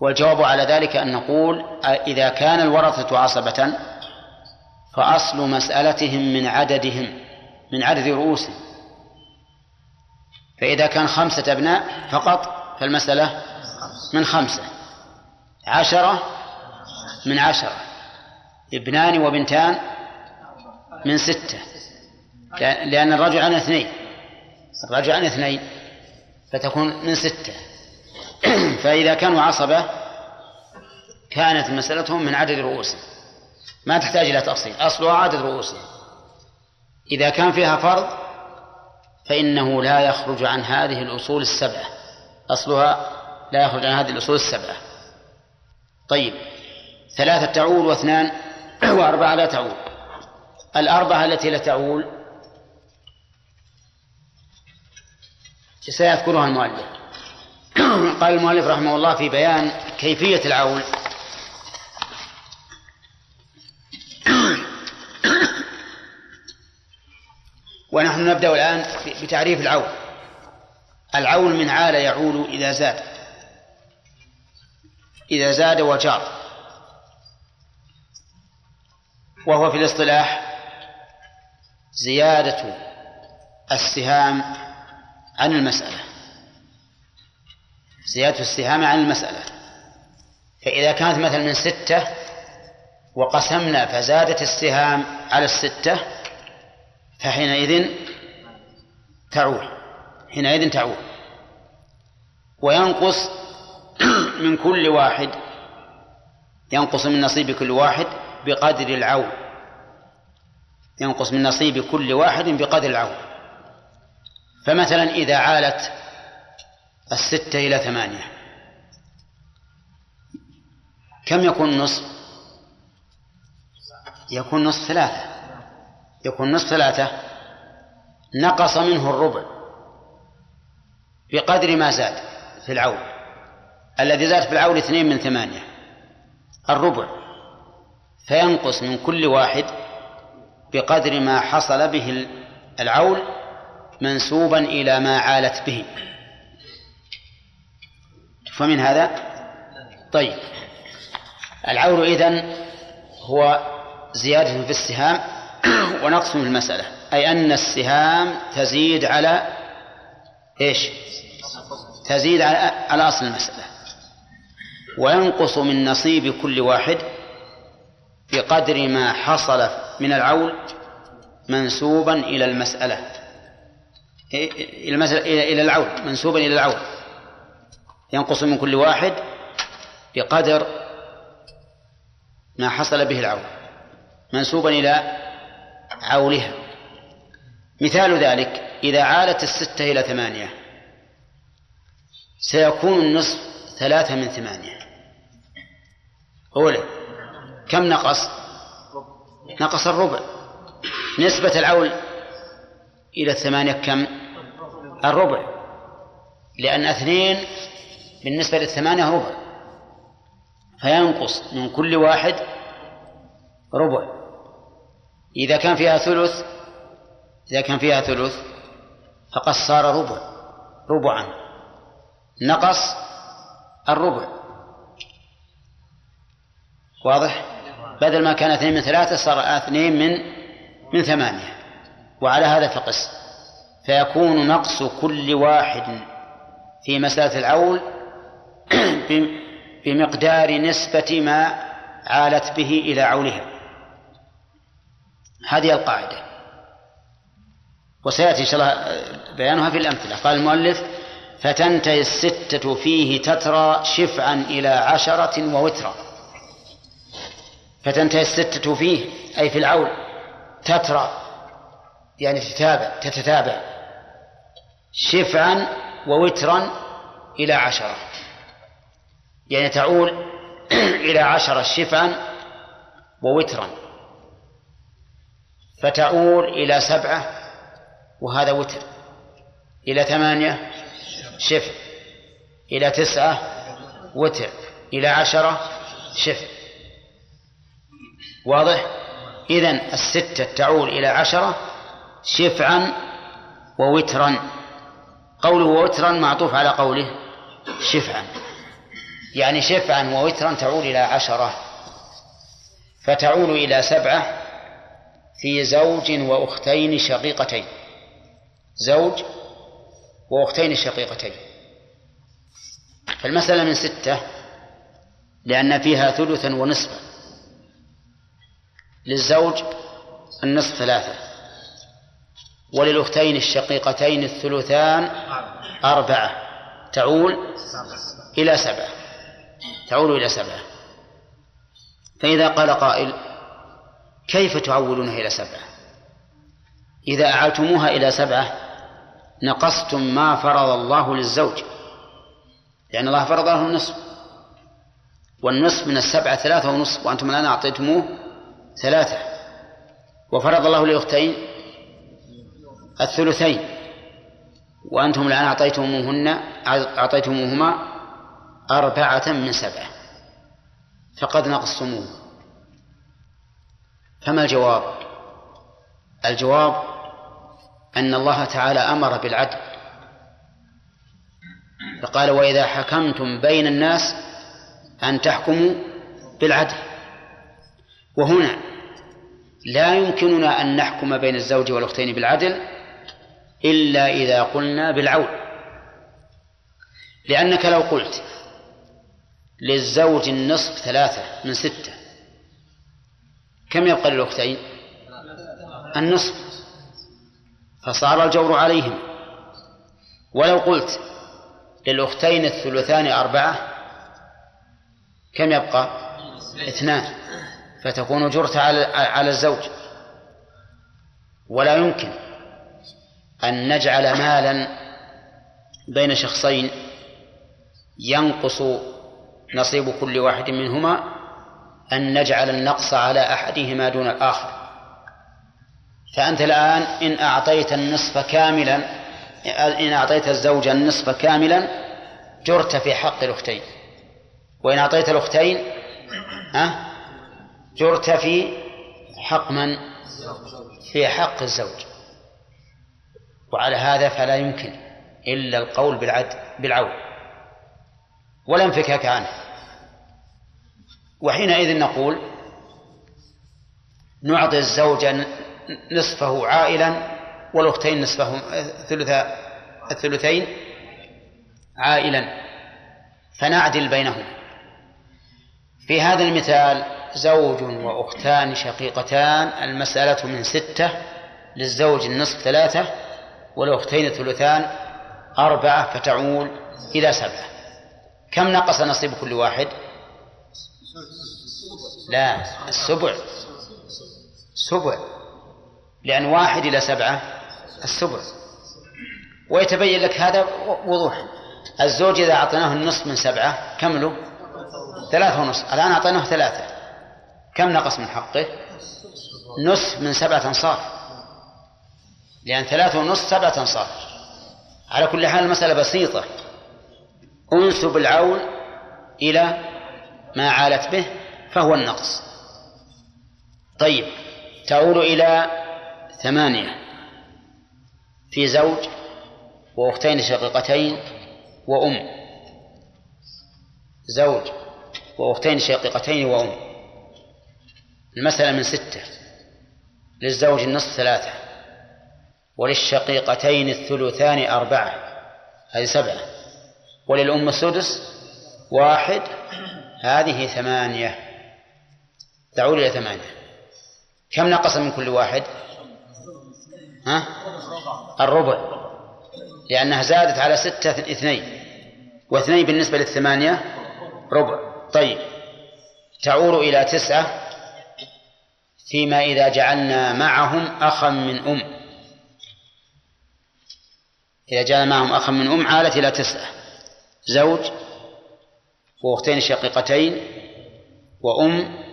والجواب على ذلك أن نقول إذا كان الورثة عصبة فأصل مسألتهم من عددهم من عدد رؤوسهم. فإذا كان خمسة أبناء فقط فالمسألة من خمسة. عشرة من عشرة. ابنان وبنتان من ستة. لأن الرجل عن اثنين. الرجل عن اثنين فتكون من ستة. <clears throat> فإذا كانوا عصبة كانت مسألتهم من عدد رؤوسهم. ما تحتاج إلى تأصيل أصلها عدد رؤوسهم. إذا كان فيها فرض فإنه لا يخرج عن هذه الأصول السبعة. أصلها لا يخرج عن هذه الأصول السبعة. طيب ثلاثة تعول واثنان <clears throat> وأربعة لا تعول. الأربعة التي لا تعول سيذكرها المؤلف. <clears throat> قال المؤلف رحمه الله في بيان كيفية العول. ونحن نبدأ الآن بتعريف العول العول من عال يعول إذا زاد. إذا زاد وجار. وهو في الاصطلاح زيادة السهام عن المسألة. زيادة السهام عن المسألة. فإذا كانت مثلا من ستة وقسمنا فزادت السهام على الستة فحينئذ تعول حينئذ تعول. وينقص <clears throat> من كل واحد ينقص من نصيب كل واحد بقدر العول. ينقص من نصيب كل واحد بقدر العول. فمثلا إذا عالت الستة إلى ثمانية كم يكون نصف يكون نصف ثلاثة. يكون نصف ثلاثة نقص منه الربع بقدر ما زاد في العول. الذي زاد في العول اثنين من ثمانية الربع. فينقص من كل واحد بقدر ما حصل به العول منسوبا إلى ما عالت به. فمن هذا؟ طيب. العول إذن هو زيادة في السهام. ونقص في المسألة. أي أن السهام تزيد على إيش؟ تزيد على, على أصل المسألة. وينقص من نصيب كل واحد بقدر ما حصل من العول منسوبا إلى المسألة. إلى المسألة إلى العول منسوبا إلى العول. ينقص من كل واحد بقدر ما حصل به العول. منسوبا إلى عولها. مثال ذلك إذا عالت الستة إلى ثمانية سيكون النصف ثلاثة من ثمانية. أولى كم نقص؟ نقص الربع. نسبة العول إلى الثمانية كم؟ الربع. لأن اثنين بالنسبة للثمانية ربع. فينقص من كل واحد ربع. إذا كان فيها ثلث إذا كان فيها ثلث فقد صار ربع ربعا. نقص الربع. واضح؟ بدل ما كان اثنين من ثلاثة صار اثنين من من ثمانية. وعلى هذا فقس. فيكون نقص كل واحد في مسألة العول <clears throat> بمقدار نسبة ما عالت به إلى عولها. هذه القاعدة. وسيأتي إن شاء الله بيانها في الأمثلة. قال المؤلف فتنتهي الستة فيه تترى شفعا إلى عشرة ووترا. فتنتهي الستة فيه أي في العول تترى يعني تتابع تتتابع. شفعا ووترا إلى عشرة. يعني تعول <clears throat> إلى عشرة شفعا ووترا. فتعول إلى سبعة وهذا وتر. إلى ثمانية شفع إلى تسعة وتر. إلى عشرة شفع واضح؟ إذن الستة تعول إلى عشرة شفعا ووترا. قوله وترا معطوف على قوله شفعا. يعني شفعا ووترا تعول إلى عشرة. فتعول إلى سبعة في زوج وأختين شقيقتين. زوج وأختين شقيقتين. فالمسألة من ستة لأن فيها ثلثا ونصفا. للزوج النصف ثلاثة. وللأختين الشقيقتين الثلثان أربعة. تعول إلى سبعة. تعول إلى سبعة. فإذا قال قائل كيف تعولونها إلى سبعة؟ إذا أعلتموها إلى سبعة نقصتم ما فرض الله للزوج لأن الله فرض له النصف. والنصف من السبعة ثلاثة ونصف وأنتم الآن أعطيتموه ثلاثة. وفرض الله لأختين الثلثين. وأنتم الآن أعطيتموهن أعطيتموهما أربعة من سبعة. فقد نقصتموه. فما الجواب؟ الجواب أن الله تعالى أمر بالعدل. فقال وإذا حكمتم بين الناس أن تحكموا بالعدل. وهنا لا يمكننا أن نحكم بين الزوج والأختين بالعدل إلا إذا قلنا بالعول لأنك لو قلت للزوج النصف ثلاثة من ستة كم يبقى للأختين النصف. فصار الجور عليهم. ولو قلت للأختين الثلثان أربعة كم يبقى؟ اثنان. فتكون جرت على على الزوج. ولا يمكن أن نجعل مالا بين شخصين ينقص نصيب كل واحد منهما أن نجعل النقص على أحدهما دون الآخر. فأنت الآن إن أعطيت النصف كاملا إن أعطيت الزوج النصف كاملا جرت في حق الأختين. وإن أعطيت الأختين ها جرت في حق من؟ في حق الزوج. وعلى هذا فلا يمكن إلا القول بالعد بالعون. ولا انفكاك عنه. وحينئذ نقول نعطي الزوج نصفه عائلا والأختين نصفه ثلث الثلثين عائلا فنعدل بينهما. في هذا المثال زوج وأختان شقيقتان المسألة من ستة للزوج النصف ثلاثة والأختين الثلثان أربعة فتعول إلى سبعة. كم نقص نصيب كل واحد؟ لا السبع. سبع لأن واحد إلى سبعة السبع. ويتبين لك هذا وضوحا الزوج إذا أعطيناه النصف من سبعة كم له؟ ثلاثة ونصف. الآن أعطيناه ثلاثة. كم نقص من حقه؟ نصف من سبعة أنصاف. لأن ثلاثة ونصف سبعة أنصاف. على كل حال المسألة بسيطة. أنسب العول إلى ما عالت به فهو النقص. طيب تعود إلى ثمانية. في زوج وأختين شقيقتين وأم. زوج وأختين شقيقتين وأم. المسألة من ستة. للزوج النصف ثلاثة. وللشقيقتين الثلثان أربعة. هذه سبعة. وللأم السدس واحد. هذه ثمانية. تعود إلى ثمانية. كم نقص من كل واحد؟ ها؟ الربع. لأنها زادت على ستة اثنين. واثنين بالنسبة للثمانية ربع. طيب. تعود إلى تسعة فيما إذا جعلنا معهم أخا من أم. إذا جعلنا معهم أخا من أم عالت إلى تسعة. زوج. وأختين شقيقتين وأم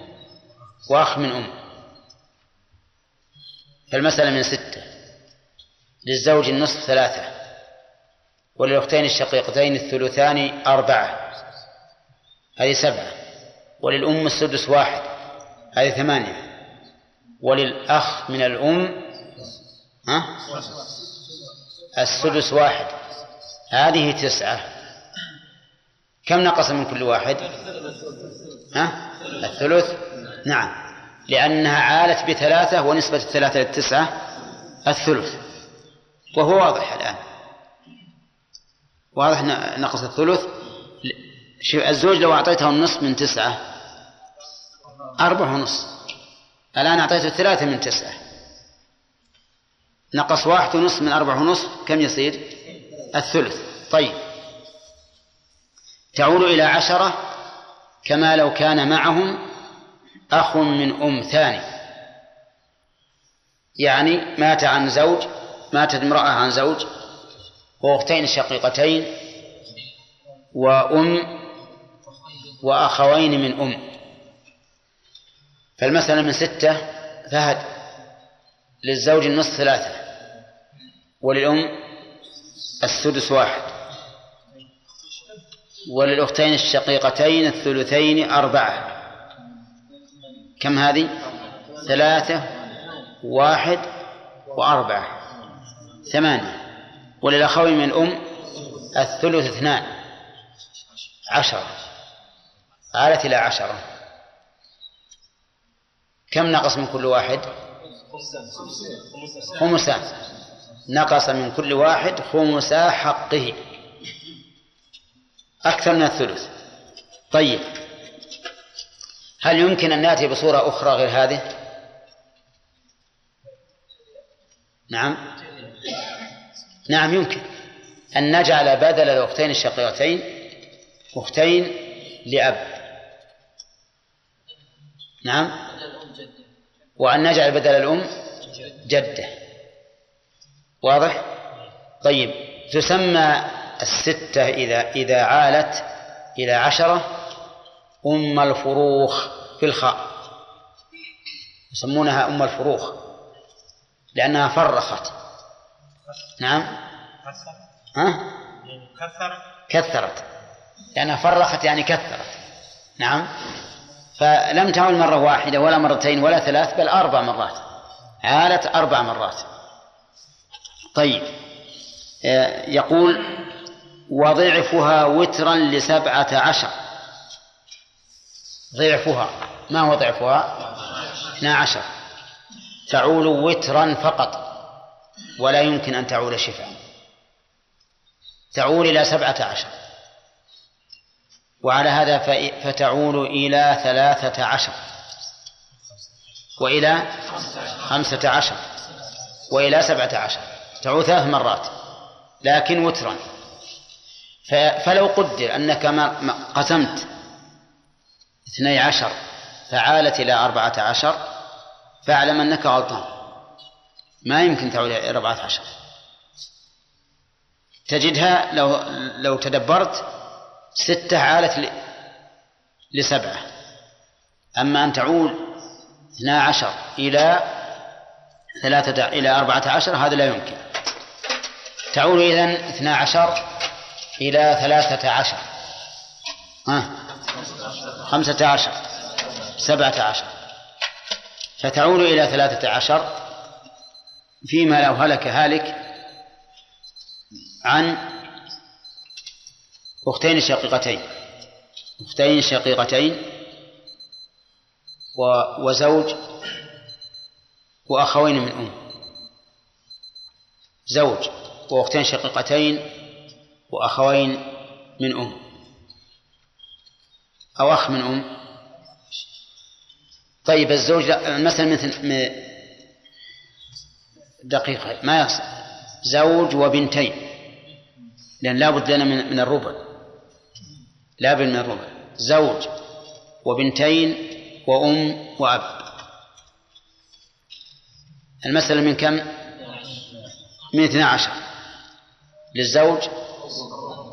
وأخ من أم. فالمسألة من ستة. للزوج النصف ثلاثة. وللأختين الشقيقتين الثلثان أربعة. هذه سبعة. وللأم السدس واحد. هذه ثمانية. وللأخ من الأم ها؟ السدس واحد. هذه تسعة. كم نقص من كل واحد؟ ها؟ الثلث. نعم. لأنها عالت بثلاثة ونسبة الثلاثة للتسعة الثلث. وهو واضح الآن. واضح نقص الثلث. الزوج لو أعطيته النصف من تسعة أربعة ونصف. الآن أعطيته ثلاثة من تسعة. نقص واحد ونصف من أربعة ونصف كم يصير؟ الثلث. طيب. تعود إلى عشرة كما لو كان معهم أخ من أم ثاني. يعني مات عن زوج ماتت امرأة عن زوج وأختين شقيقتين وأم وأخوين من أم. فالمسألة من ستة فهد للزوج النصف ثلاثة وللأم السدس واحد. وللأختين الشقيقتين الثلثين أربعة. كم هذه؟ ثلاثة واحد وأربعة. ثمانية. وللأخوين من الأم الثلث اثنان. عشرة. عالت إلى عشرة. كم نقص من كل واحد؟ خمسان نقص من كل واحد خمسا حقه. أكثر من الثلث. طيب. هل يمكن أن نأتي بصورة أخرى غير هذه؟ نعم. نعم يمكن. أن نجعل بدل الأختين الشقيقتين أختين لأب. نعم. وأن نجعل بدل الأم جدة. واضح؟ طيب. تسمى الستة إذا إذا عالت إلى عشرة أم الفروخ في الخاء. يسمونها أم الفروخ لأنها فرخت. نعم. ها؟ كثر كثرت. لأنها فرخت يعني كثرت. نعم. فلم تعل مرة واحدة ولا مرتين ولا ثلاث بل أربع مرات. عالت أربع مرات. طيب. آه، يقول وضعفها وترا لسبعة عشر. ضعفها ما هو ضعفها؟ اثنا عشر. تعول وترا فقط ولا يمكن أن تعول شفعا تعول إلى سبعة عشر. وعلى هذا فتعول إلى ثلاثة عشر. وإلى خمسة عشر. وإلى سبعة عشر. تعود ثلاث مرات لكن وترا. فلو قدر أنك ما قسمت اثني عشر فعالت إلى أربعة عشر فاعلم أنك غلطان. ما يمكن تعود إلى أربعة عشر. تجدها لو لو تدبرت ستة عالت لسبعة. أما أن تعود اثنا عشر إلى ثلاثة إلى أربعة عشر هذا لا يمكن. تعود إذن اثنا عشر إلى ثلاثة عشر. ها؟ خمسة عشر. سبعة عشر. فتعود إلى ثلاثة عشر فيما لو هلك هالك عن أختين شقيقتين. أختين شقيقتين وزوج وأخوين من أم. زوج وأختين شقيقتين وأخوين من أم. أو أخ من أم. طيب الزوج مثلا مثل دقيقة ما يصل زوج وبنتين. لأن لابد لنا من من الربع. لابد من الربع. زوج وبنتين وأم وأب. المسألة من كم؟ من اثنى عشر. للزوج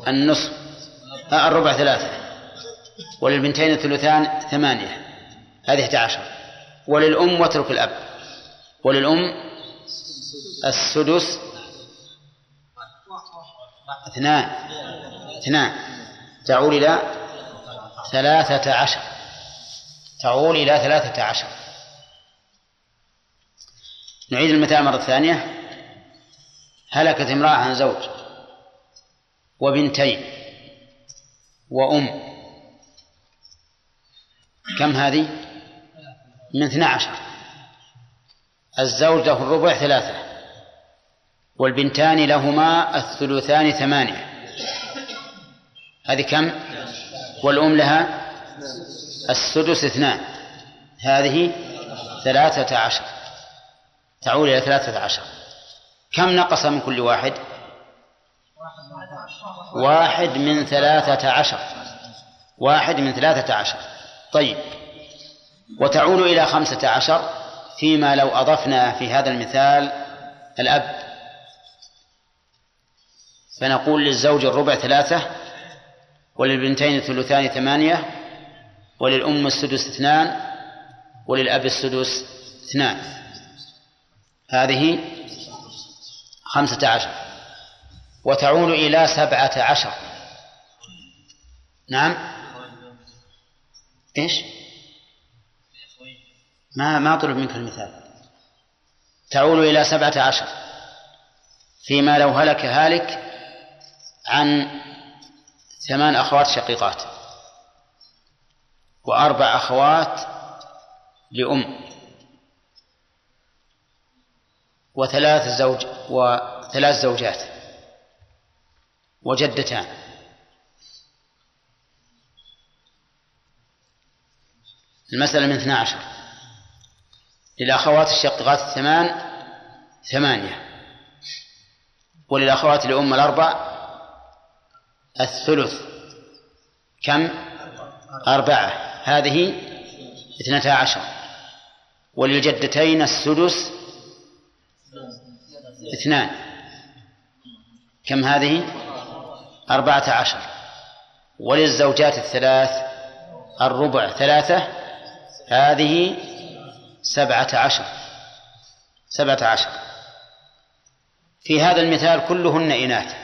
النصف آه، الربع ثلاثة. وللبنتين الثلثان ثمانية. هذه 11 وللأم واترك الأب. وللأم السدس اثنان. اثنان. تعول إلى ثلاثة عشر. تعول إلى ثلاثة عشر. نعيد المثال مرة ثانية. هلكت امرأة عن زوج. وبنتين وأم. كم هذه؟ من اثنى عشر. الزوج له الربع ثلاثة والبنتان لهما الثلثان ثمانية. هذه كم؟ والأم لها السدس اثنان. هذه ثلاثة عشر. تعود إلى ثلاثة عشر. كم نقص من كل واحد؟ واحد من ثلاثة عشر. واحد من ثلاثة عشر. طيب. وتعود إلى خمسة عشر فيما لو أضفنا في هذا المثال الأب. فنقول للزوج الربع ثلاثة وللبنتين الثلثان ثمانية وللأم السدس اثنان وللأب السدس اثنان. هذه خمسة عشر. وتعود إلى سبعة عشر. نعم. إيش؟ ما ما طلب منك المثال. تعود إلى سبعة عشر. فيما لو هلك هالك عن ثمان أخوات شقيقات وأربع أخوات لأم وثلاث زوج وثلاث زوجات. وجدتان. المسألة من 12 للأخوات الشقيقات الثمان ثمانية. وللأخوات الأم الأربع الثلث. كم؟ أربعة. هذه اثنتا عشر. وللجدتين السدس اثنان. كم هذه؟ أربعة عشر. وللزوجات الثلاث الربع ثلاثة هذه سبعة عشر. سبعة عشر. في هذا المثال كلهن إناث.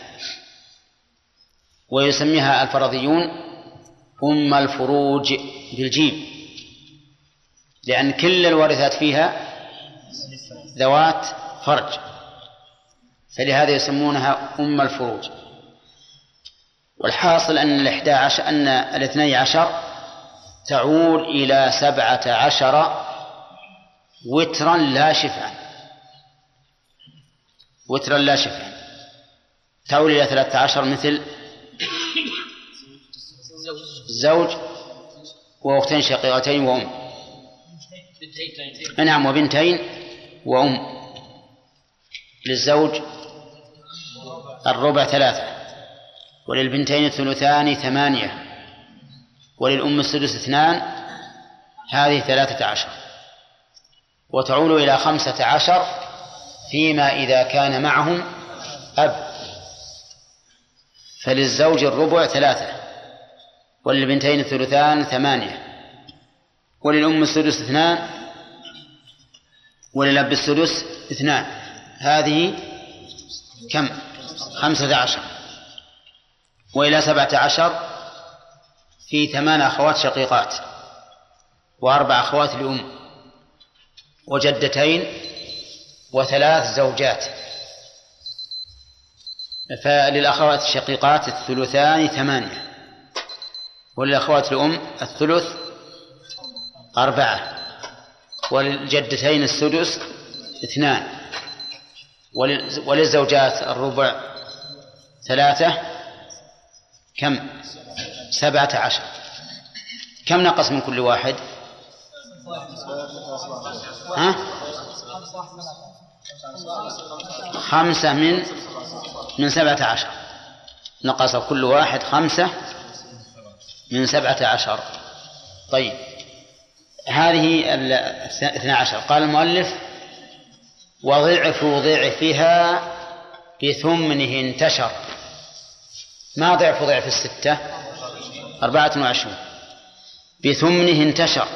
ويسميها الفرضيون أم الفروج بالجيم. لأن كل الوارثات فيها ذوات فرج. فلهذا يسمونها أم الفروج. والحاصل أن الإحدى عشر أن الاثني عشر تعود إلى سبعة عشر وترا لا شفعا وترا لا شفعا تعود إلى ثلاثة عشر مثل زوج وأختين شقيقتين وأم. نعم وبنتين وأم. للزوج الربع ثلاثة. وللبنتين الثلثان ثمانية وللأم السدس اثنان هذه ثلاثة عشر. وتعول إلى خمسة عشر فيما إذا كان معهم أب. فللزوج الربع ثلاثة وللبنتين الثلثان ثمانية وللأم السدس اثنان وللأب السدس اثنان. هذه كم؟ خمسة عشر. وإلى سبعة عشر في ثمان أخوات شقيقات وأربع أخوات لأم وجدتين وثلاث زوجات. فللأخوات الشقيقات الثلثان ثمانية وللأخوات الأم الثلث أربعة وللجدتين السدس اثنان وللزوجات الربع ثلاثة كم؟ سبعة عشر. كم نقص من كل واحد؟ ها؟ خمسة من من سبعة عشر. نقص كل واحد خمسة من سبعة عشر. طيب. هذه الاثنى عشر. قال المؤلف وضعف ضعفها بثمنه انتشر. ما ضعف ضعف الستة؟ أربعة وعشرون. بثمنه انتشر.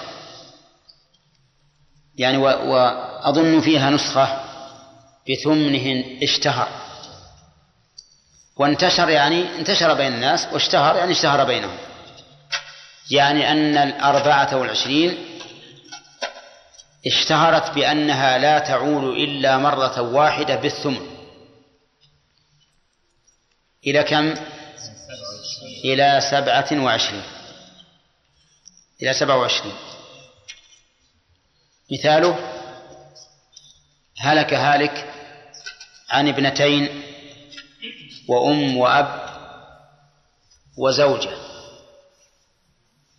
يعني وأظن فيها نسخة. بثمنه اشتهر. وانتشر يعني انتشر بين الناس واشتهر يعني اشتهر بينهم. يعني أن الأربعة والعشرين اشتهرت بأنها لا تعول إلا مرة واحدة بالثمن. إلى كم؟ إلى سبعة وعشرين. إلى سبعة وعشرين. مثاله هلك هالك عن ابنتين وأم وأب وزوجة.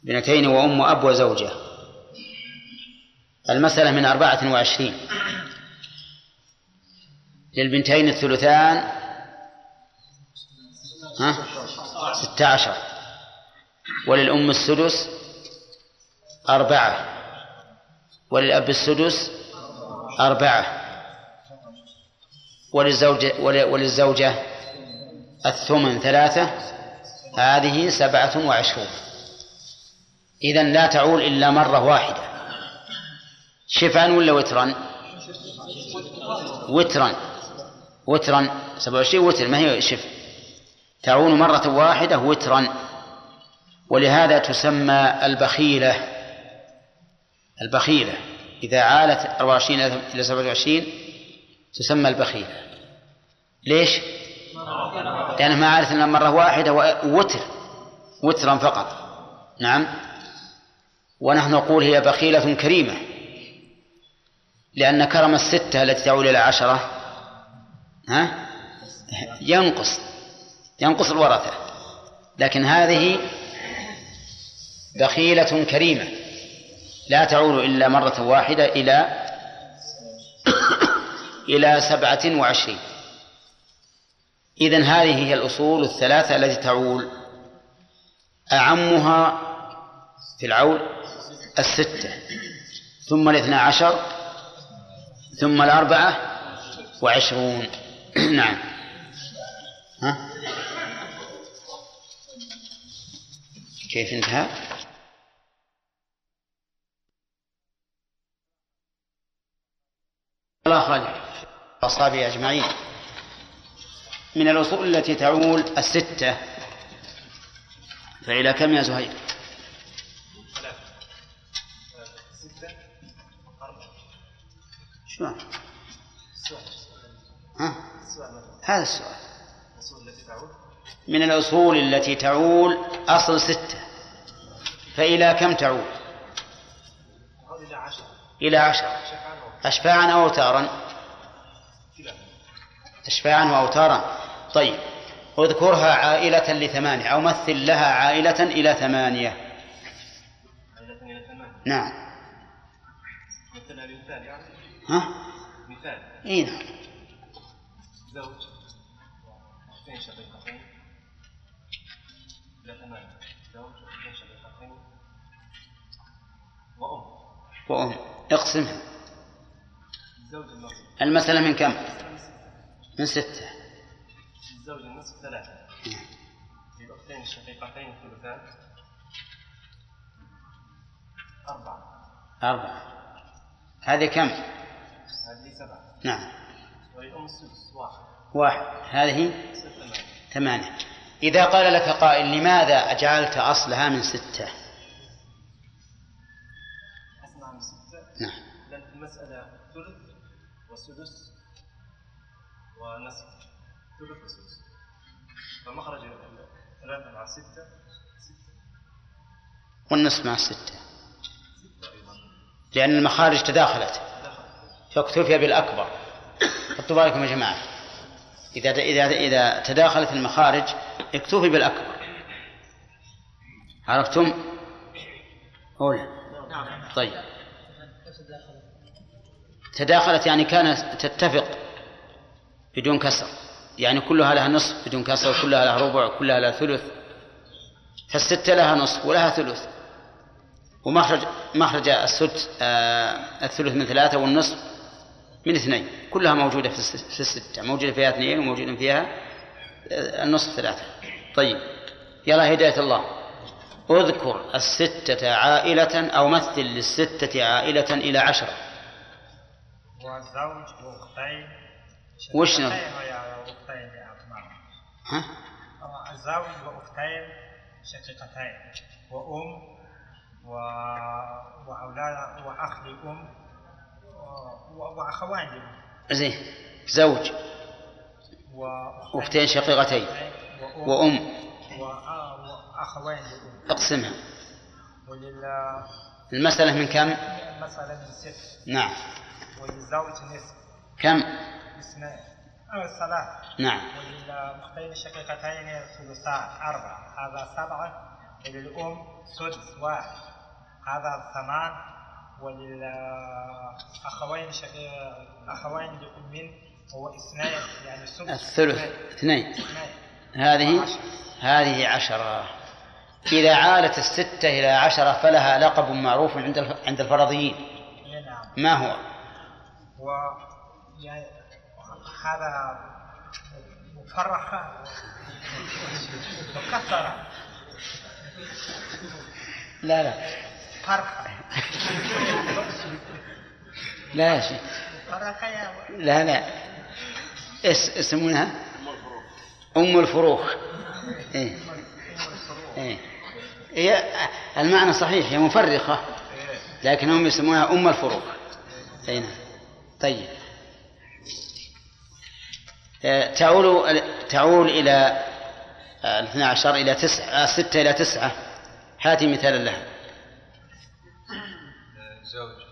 ابنتين وأم وأب وزوجة. المسألة من أربعة وعشرين. للبنتين الثلثان. ها؟ ستة عشر. وللأم السدس أربعة. وللأب السدس أربعة. وللزوجة وللزوجة الثمن ثلاثة. هذه سبعة وعشرون. إذا لا تعول إلا مرة واحدة. شفعا ولا وترا؟ وترا. وترا. سبعة وعشرين وتر ما هي شف تعول مرة واحدة وترا. ولهذا تسمى البخيلة. البخيلة. إذا عالت 24 إلى 27 تسمى البخيلة. ليش؟ لأنها ما عالت إلا مرة واحدة ووتر وترا فقط. نعم. ونحن نقول هي بخيلة كريمة. لأن كرم الستة التي تعول إلى عشرة ها؟ ينقص. ينقص الورثة. لكن هذه بخيلة كريمة. لا تعول إلا مرة واحدة إلى <coughs> إلى سبعة وعشرين. إذن هذه هي الأصول الثلاثة التي تعول. أعمها في العول الستة ثم الاثنى عشر ثم الأربعة وعشرون. <coughs> نعم. ها؟ كيف انتهى؟ الله خالق أصحابه أجمعين من الأصول التي تعول الستة فإلى كم يا زهير؟ شو ها؟ هذا السؤال من الأصول التي تعول أصل ستة فإلى كم تعود؟ إلى عشرة إلى أشفاعا أو أوتارا؟ أشفاعا وأوتارا. طيب اذكرها عائلة لثمانية أو مثل لها عائلة إلى ثمانية. عائلة إلى ثمانية نعم. مثلها يعني ها؟ مثال إي نعم. زوج. وأم اقسمها المسألة من كم؟ من ستة. الزوج النصف ثلاثة. للأختين الشقيقتين الثلثان. أربعة. أربعة. هذه كم؟ هذه سبعة. نعم. ولأم السدس واحد. واحد. هذه؟ ثمانية. ثمانية. إذا قال لك قائل لماذا جعلت أصلها من ستة؟ المسألة ثلث وسدس ونصف. ثلث وسدس. فمخرج ثلاثة مع ستة. ستة. والنصف مع الستة ستة أيضا. لأن المخارج تداخلت. فاكتفي بالأكبر. حطوا بالكم يا جماعة. إذا إذا إذا تداخلت المخارج اكتفي بالأكبر. عرفتم؟ أولى طيب. تداخلت يعني كانت تتفق بدون كسر. يعني كلها لها نصف بدون كسر وكلها لها ربع وكلها لها ثلث. فالستة لها نصف ولها ثلث. ومخرج مخرج السدس آه الثلث من ثلاثة والنصف من اثنين. كلها موجودة في الستة. موجودة فيها اثنين وموجودة فيها آه، النصف ثلاثة. طيب. يلا هداية الله. اذكر الستة عائلة أو مثل للستة عائلة إلى عشرة. وزوج واختين وش نظ- شقيقتين ويا أختين لأبناء ها؟ زوج وأختين شقيقتين. وأم و... وأولاد وأخ لأم. و... وأخوان لأم. زين زوج. وأختين شقيقتين. وأم, وأخوين لأم. اقسمها. ولل المسألة من كم؟ مثلا من ست. نعم. وللزوج نصف كم؟ اثنين ثلاث نعم. وللأختين الشقيقتين ثلثان أربعة. هذا سبعة. وللأم سدس واحد. هذا ثمان. وللأخوين شقيق أخوين لأم هو اثنين. يعني سدس. الثلث. اثنين. هذه. هذه عشرة. إذا عالت الستة إلى عشرة فلها لقب معروف عند عند الفرضيين. إيه نعم. ما هو؟ و يعني هذا مفرخ مكسر لا لا. فرخة لا يا شيخ. لا لا. اس اسمونها أم الفروخ. إيه. إيه. هي المعنى صحيح هي مفرخة لكنهم يسمونها أم الفروخ. أي نعم. طيب. آه، تعول تعول إلى آه، الاثنى عشر إلى تسعة آه، ستة إلى تسعة. هاتي مثالا لها. زوج.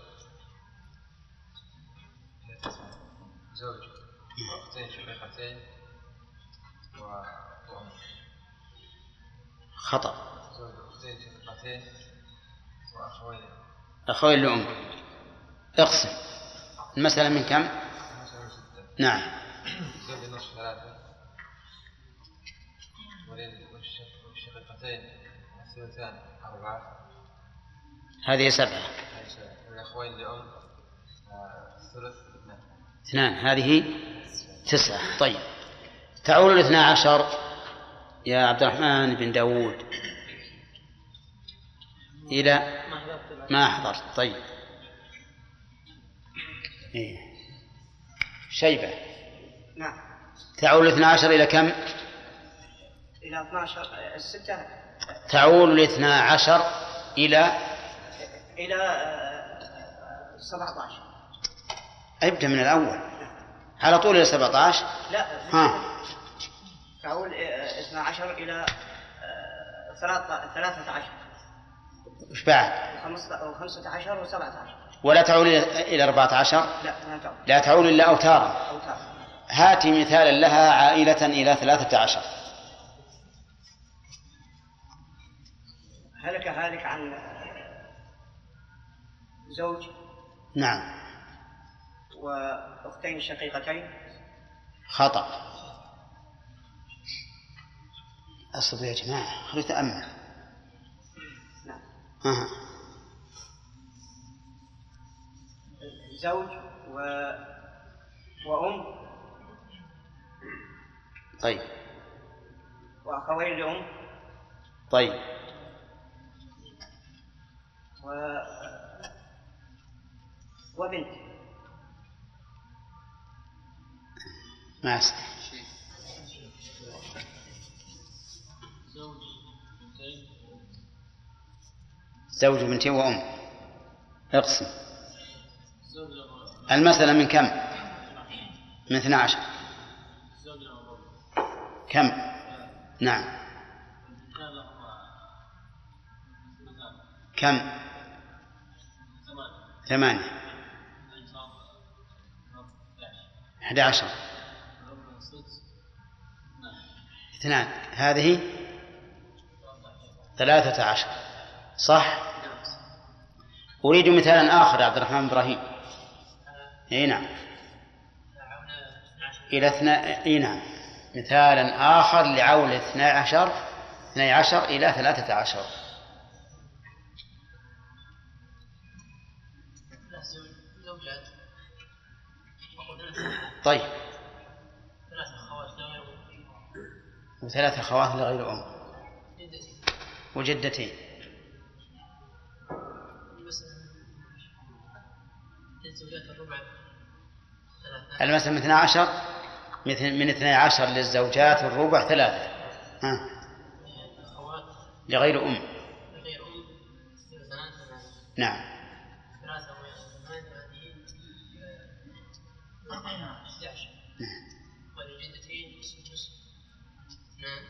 زوج. واختين شقيقتين وأم خطأ. زوج. واختين شقيقتين وأخوين. أخوين لأم اقسم. المسألة من كم؟ نعم. هذه سبعة. الثلث اثنان. هذه تسعة. طيب. تعول الاثنى عشر يا عبد الرحمن بن داود. إلى. ما حضرت طيب. إيه. شيبة. نعم. تعول الاثنى عشر إلى كم؟ إلى 12 الستة. تعول الاثنى عشر إلى؟ إلى آه، 17 ابدأ من الأول. على طول إلى 17 لا. ها. تعول آه، 12 إلى آه، 13 وش بعد؟ و15 و17 ولا تعول إلى إلى 14 لا لا تعول إلا أوتارا أوتار. هاتي مثالا لها عائلة إلى ثلاثة عشر. هلك هالك عن زوج؟ نعم. وأختين شقيقتين؟ خطأ. أصبر يا جماعة خلوا تأمل. نعم. ها زوج و وأم. طيب. وأخوين لأم. طيب. و وبنت. ما أسمع زوج بنتين وأم. اقسم. المسألة من كم؟ من 12 كم؟ نعم. كم؟ ثمانية. أحد عشر. اثنان. هذه ثلاثة عشر. صح؟ أريد مثالا آخر عبد الرحمن إبراهيم. إي نعم. إلى اثنا إي نعم. مثالا آخر لعول اثني عشر اثني عشر إلى ثلاثة عشر. طيب. وثلاث أخوات لغير أم. وجدتين. المسألة من اثنى عشر مثل من اثني عشر للزوجات الربع ثلاثة. ها؟ لغير أم. نعم. ولجدتين سدس اثنان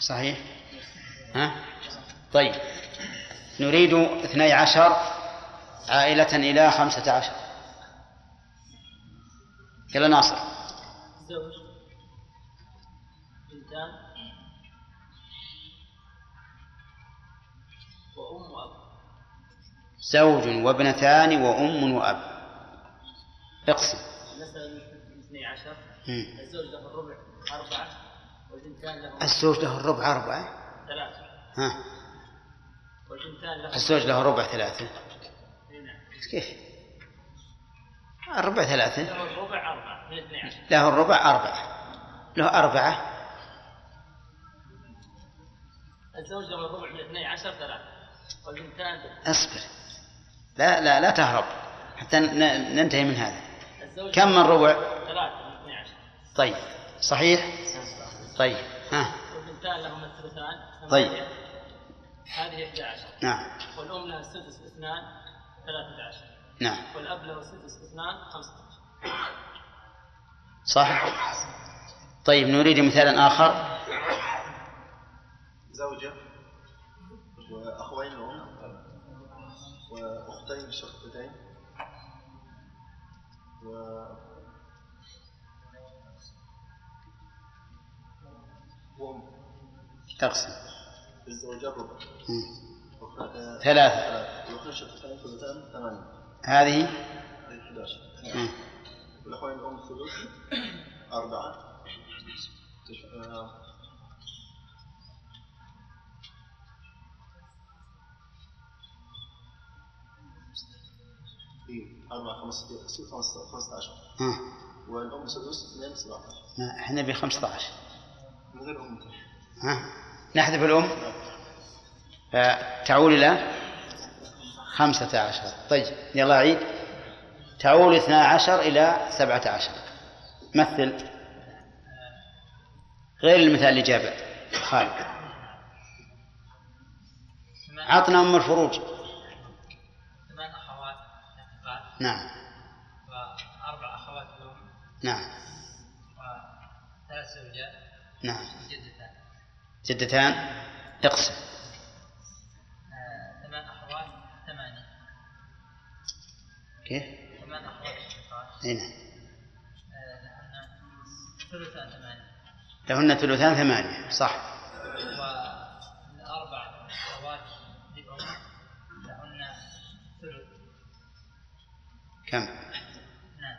صحيح؟ ها؟ طيب. نريد اثني عشر عائلة إلى خمسة عشر. يلا ناصر. زوج بنتان وأم وأب. زوج وابنتان وأم وأب. اقسم. من اثني عشر. الزوج له الربع أربعة والبنتان له الزوج له الربع أربعة؟ ثلاثة. ها. الزوج له ربع ثلاثة. إي نعم. كيف؟ الربع ثلاثة. له الربع أربعة له الربع أربعة. له أربعة. الزوج له الربع من اثني عشر ثلاثة. والبنتان اصبر. لا لا لا تهرب حتى ننتهي من هذا. كم من ربع؟ ثلاثة من اثني عشر. طيب. صحيح؟ طيب. ها. والبنتان لهما الثلثان طيب. هذه 11 نعم. والأم لها السدس اثنان 13 نعم. والأب له السدس اثنان 15 صح؟ طيب نريد مثالا آخر. زوجة وأخوين لأم وأختين شقيقتين و وأم. تقسم. ربع ثلاثة. ثمانية. هذه؟ هذه 11 مم. والأخوين الأم ثلث أربعة. آه، إيه أربعة خمسة عشر. والأم سدس اثنين سبعة عشر. إحنا ب 15 من غير أم. ها؟ نحذف الأم. فتعول إلى خمسة عشر. طيب يلا عيد. تعول اثنا عشر إلى سبعة عشر. مثل غير المثال اللي جابه خالد. عطنا أم الفروج. ثمان أخوات نعم. وأربع أخوات لأم نعم. وثلاث زوجات. نعم. جدتان جدتان اقسم. آه، ثمان أخوات ثمانية. كيف؟ ثمان شقيقات أي نعم. آه، لهن ثلثان ثمانية. لهن ثلثان ثمانية صح. والأربع أخوات لأم لهن ثلث. كم؟ نعم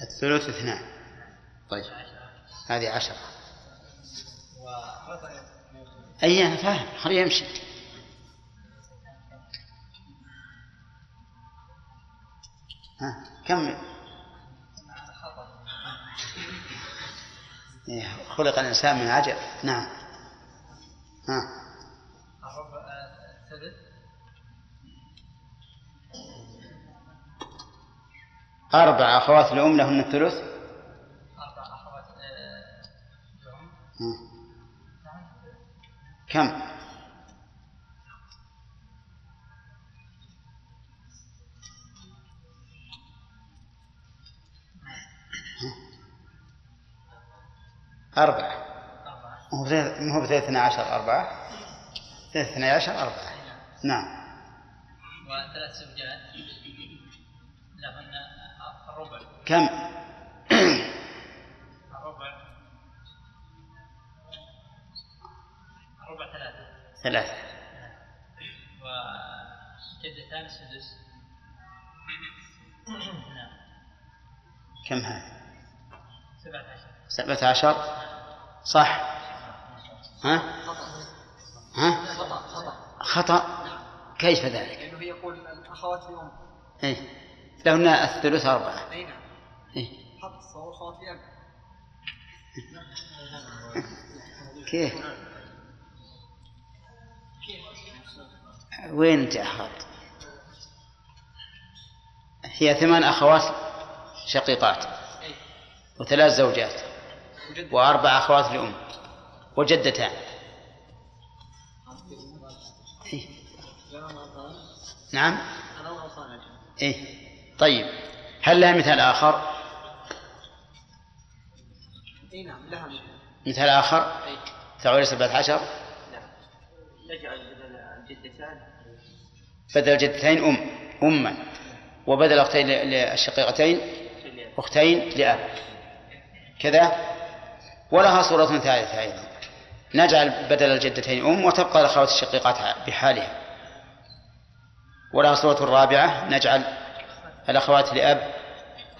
الثلث اثنان. طيب. هذه عشرة. أي أنا فاهم. خليه يمشي. ها كمل. إيه، خلق الإنسان من عجل. نعم. ها. أربع أخوات لأم لهن الثلث. أربع أخوات آه، ها. كم؟ أربعة. مو بثلاث- مو باثنى عشر أربعة. اثني عشر أربعة. نعم. وثلاث زوجات لهن الربع. كم؟ ثلاثة. وجدتان السدس نعم كم هذا سبعة عشر. سبعة عشر صح. ها؟ ها؟ خطأ. كيف ذلك؟ لأنه يقول الأخوات لأم إيه. لهن الثلث أربعة. أي نعم إيه. حط صور أخوات لأب كيف؟ وين انت أخذت هي ثمان أخوات شقيقات وثلاث زوجات وأربع أخوات لأم وجدتان. إيه. نعم. إيه. طيب. هل لها مثال آخر؟ أي نعم لها مثال. آخر؟ تعول سبعة عشر؟ تجعل بدل الجدتين أم أما. وبدل أختين للشقيقتين أختين لأب. كذا. ولها صورة ثالثة أيضا. نجعل بدل الجدتين أم وتبقى الأخوات الشقيقات بحالها. ولها صورة رابعة. نجعل الأخوات لأب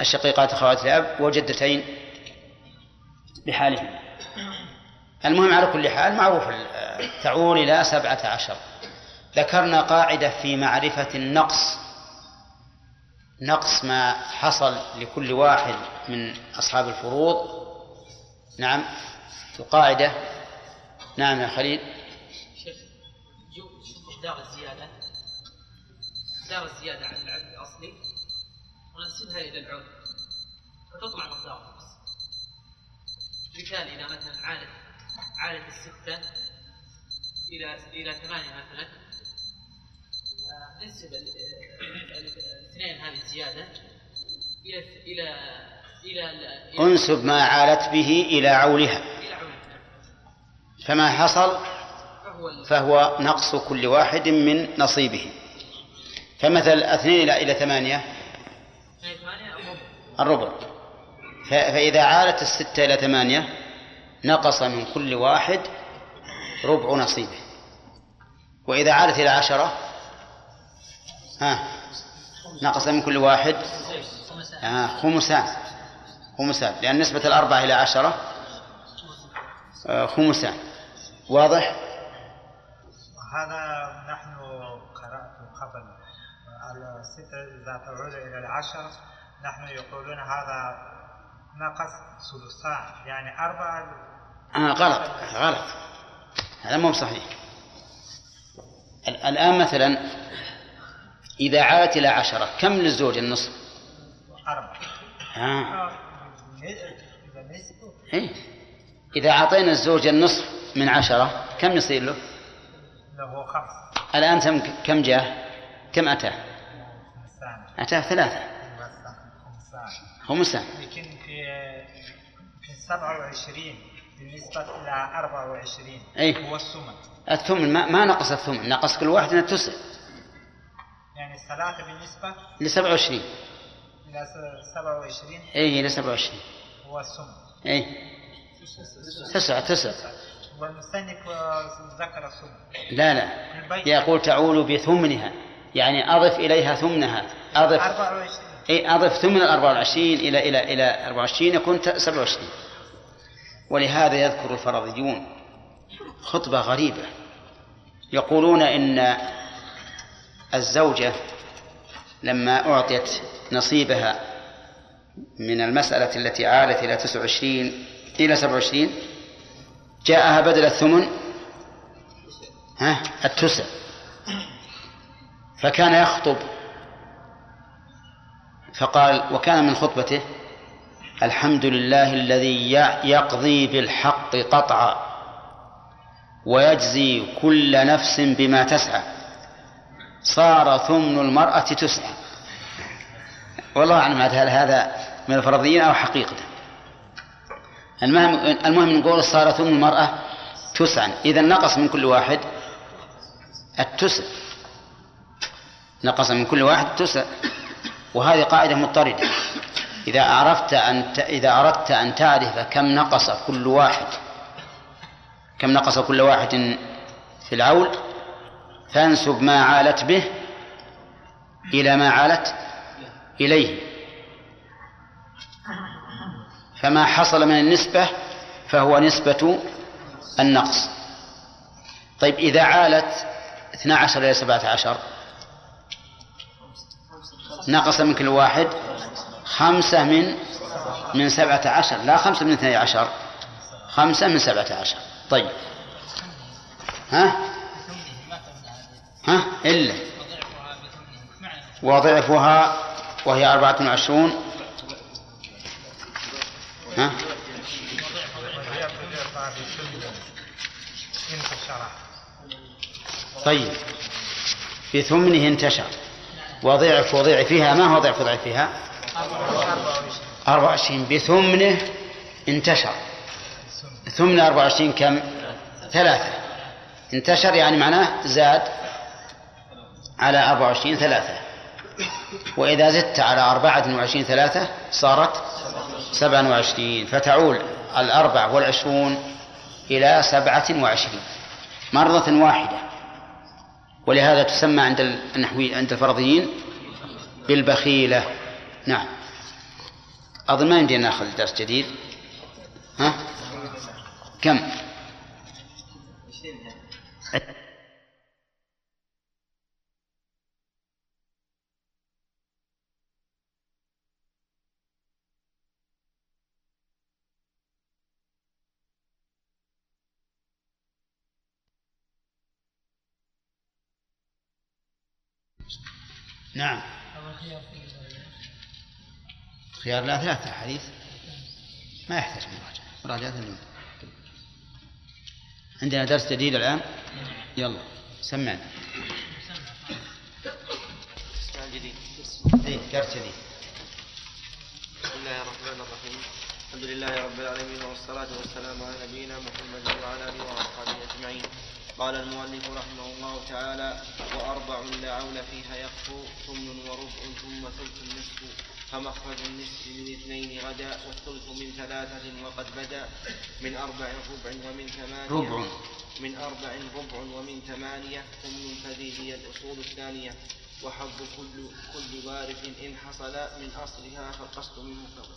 الشقيقات أخوات لأب وجدتين بحالهما المهم على كل حال معروف تعول إلى سبعة عشر. ذكرنا قاعدة في معرفة النقص. نقص ما حصل لكل واحد من أصحاب الفروض. نعم القاعدة نعم يا خليل. شيخ مقدار الزيادة. مقدار الزيادة عن العدد الأصلي. وننسبها إلى العود فتطلع مقدار النقص. مثال إذا مثلا عادت عادت الستة إلى إلى ثمانية مثلا. ال- الاثنين هذه الزيادة إلى إلى إلى أنسب ما عالت به إلى عولها فما حصل؟ فهو نقص كل واحد من نصيبه. فمثل اثنين إلى إلى ثمانية؟ الربع. فإذا عالت الستة إلى ثمانية نقص من كل واحد ربع نصيبه. وإذا عالت إلى عشرة؟ ها. نقص من كل واحد. آه خمسان خمسان لأن نسبة الأربعة إلى عشرة. آه خمسان واضح؟ وهذا نحن قرأت قبل. الستة إذا تعود إلى العشر نحن يقولون هذا نقص ثلثان. يعني أربعة. آه غلط. غلط. هذا مو صحيح ال- الآن مثلا إذا عادت إلى عشرة كم للزوج النصف؟ أربعة آه. إيه؟ إذا أعطينا الزوج النصف من عشرة كم يصير له؟ له خمس الآن كم جاء؟ كم أتاه؟ أتاه ثلاثة خمسان لكن في في 27 بالنسبة إلى 24 أي. هو السمن الثمن ما, ما نقص الثمن نقص كل واحد من التسع يعني ثلاثة بالنسبة إلى 27 إلى س- 27 إيه إلى 27 هو السمن إيه. تسعة تسعة. والمصنف آه، ذكر السمن لا لا. يقول تعول بثمنها. يعني أضف إليها ثمنها. أضف. 24 أي أضف ثمن ال 24 إلى إلى إلى 24 يكون ت- 27 ولهذا يذكر الفرضيون خطبة غريبة. يقولون إن الزوجة لما أعطيت نصيبها من المسألة التي عالت إلى 29 إلى 27 جاءها بدل الثمن. ها؟ التسع. فكان يخطب. فقال وكان من خطبته الحمد لله الذي يقضي بالحق قطعا ويجزي كل نفس بما تسعى. صار ثمن المرأة تسعى والله أعلم هل هذا من الفرضيين أو حقيقة. المهم المهم نقول صار ثمن المرأة تسعا. إذا نقص من كل واحد التسع. نقص من كل واحد التسع وهذه قاعدة مضطردة. إذا عرفت أن إذا أردت أن تعرف كم نقص كل واحد. كم نقص كل واحد في العول فانسب ما عالت به إلى ما عالت إليه. فما حصل من النسبة فهو نسبة النقص. طيب إذا عالت 12 إلى 17 نقص من كل واحد خمسة من من سبعة عشر. لا خمسة من اثني عشر خمسة من سبعة عشر. طيب. ها؟ ها؟ إلا. وضعفها وهي أربعة وعشرون. ها؟ طيب. بثمنه انتشر. وضعف وضعفها ما هو ضعف وضعفها؟ أربعة وعشرين. بثمنه انتشر. ثمن أربعة وعشرين كم؟ ثلاثة. انتشر يعني معناه زاد. على أربعة وعشرين ثلاثة. وإذا زدت على أربعة وعشرين ثلاثة صارت سبعة وعشرين. فتعول الأربع والعشرون إلى سبعة وعشرين. مرة واحدة. ولهذا تسمى عند النحوي عند الفرضيين بالبخيلة. نعم. أظن ما يمدينا ناخذ درس جديد. ها؟ كم؟ نعم. خيار لا ثلاثة أحاديث ما يحتاج مراجعة. مراجعة اليوم. عندنا درس جديد الآن؟ يلا سمعنا. جديد درس جديد. بسم الله الرحمن الرحيم. الحمد لله رب العالمين والصلاة والسلام على نبينا محمد وعلى آله وأصحابه أجمعين. قال المؤلف رحمه الله تعالى وأربع لا عول فيها يخفو ثمن وربع ثم ثلث النصف فمخرج النصف من اثنين غدا والثلث من ثلاثة وقد بدا من أربع ربع ومن ثمانية ربع. من أربع ربع ومن ثمانية ثمن فذي هي الأصول الثانية وحظ كل كل وارث إن حصل من أصلها فالقصد منه فضل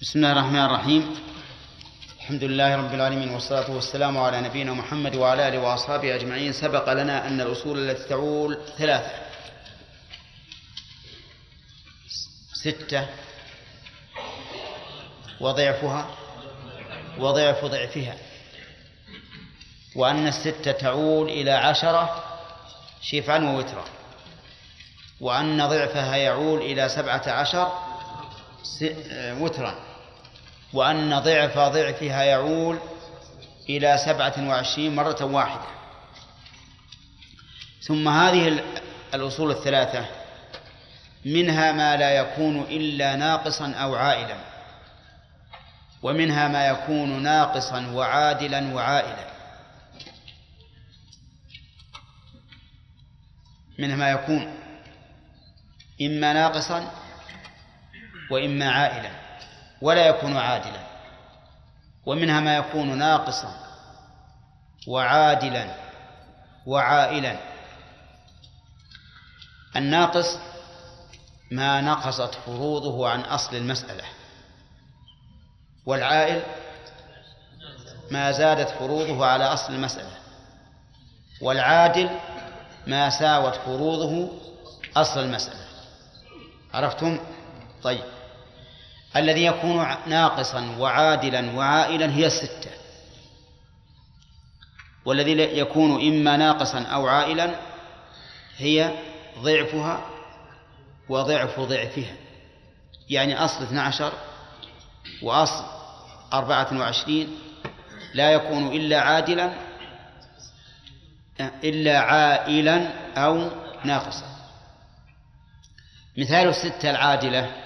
بسم الله الرحمن الرحيم. الحمد لله رب العالمين والصلاة والسلام على نبينا محمد وعلى آله وأصحابه أجمعين. سبق لنا أن الأصول التي تعول ثلاثة. ستة. وضعفها. وضعف ضعفها. وأن الستة تعول إلى عشرة شفعا ووترا. وأن ضعفها يعول إلى سبعة عشر وترا. وأن ضعف ضعفها يعول إلى سبعة وعشرين مرة واحدة. ثم هذه الأصول الثلاثة. منها ما لا يكون إلا ناقصا أو عائلا. ومنها ما يكون ناقصا وعادلا وعائلا. منها ما يكون إما ناقصا وإما عائلا. ولا يكون عادلا. ومنها ما يكون ناقصا وعادلا وعائلا. الناقص ما نقصت فروضه عن أصل المسألة. والعائل ما زادت فروضه على أصل المسألة. والعادل ما ساوت فروضه أصل المسألة. عرفتم؟ طيب. الذي يكون ناقصا وعادلا وعائلا هي الستة. والذي يكون إما ناقصا أو عائلا هي ضعفها وضعف ضعفها. يعني أصل 12 وأصل أربعة وعشرين لا يكون إلا عادلا إلا عائلا أو ناقصا. مثال الستة العادلة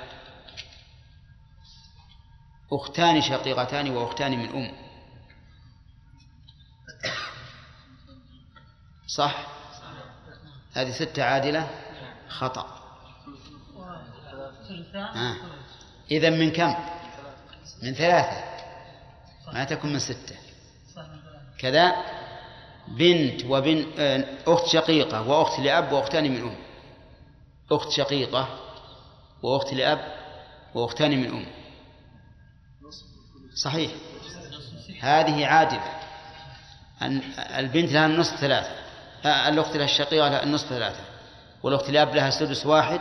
أختان شقيقتان وأختان من أم. صح؟ هذه ستة عادلة؟ خطأ. آه. إذا من كم؟ من ثلاثة. ما تكون من ستة. كذا. بنت وبن أخت شقيقة وأخت لأب وأختان من أم. أخت شقيقة وأخت لأب وأختان من أم. صحيح. هذه عادلة. أن البنت لها النصف ثلاثة. الأخت لها الشقيقة لها النصف ثلاثة. والأخت لأب لها سدس واحد.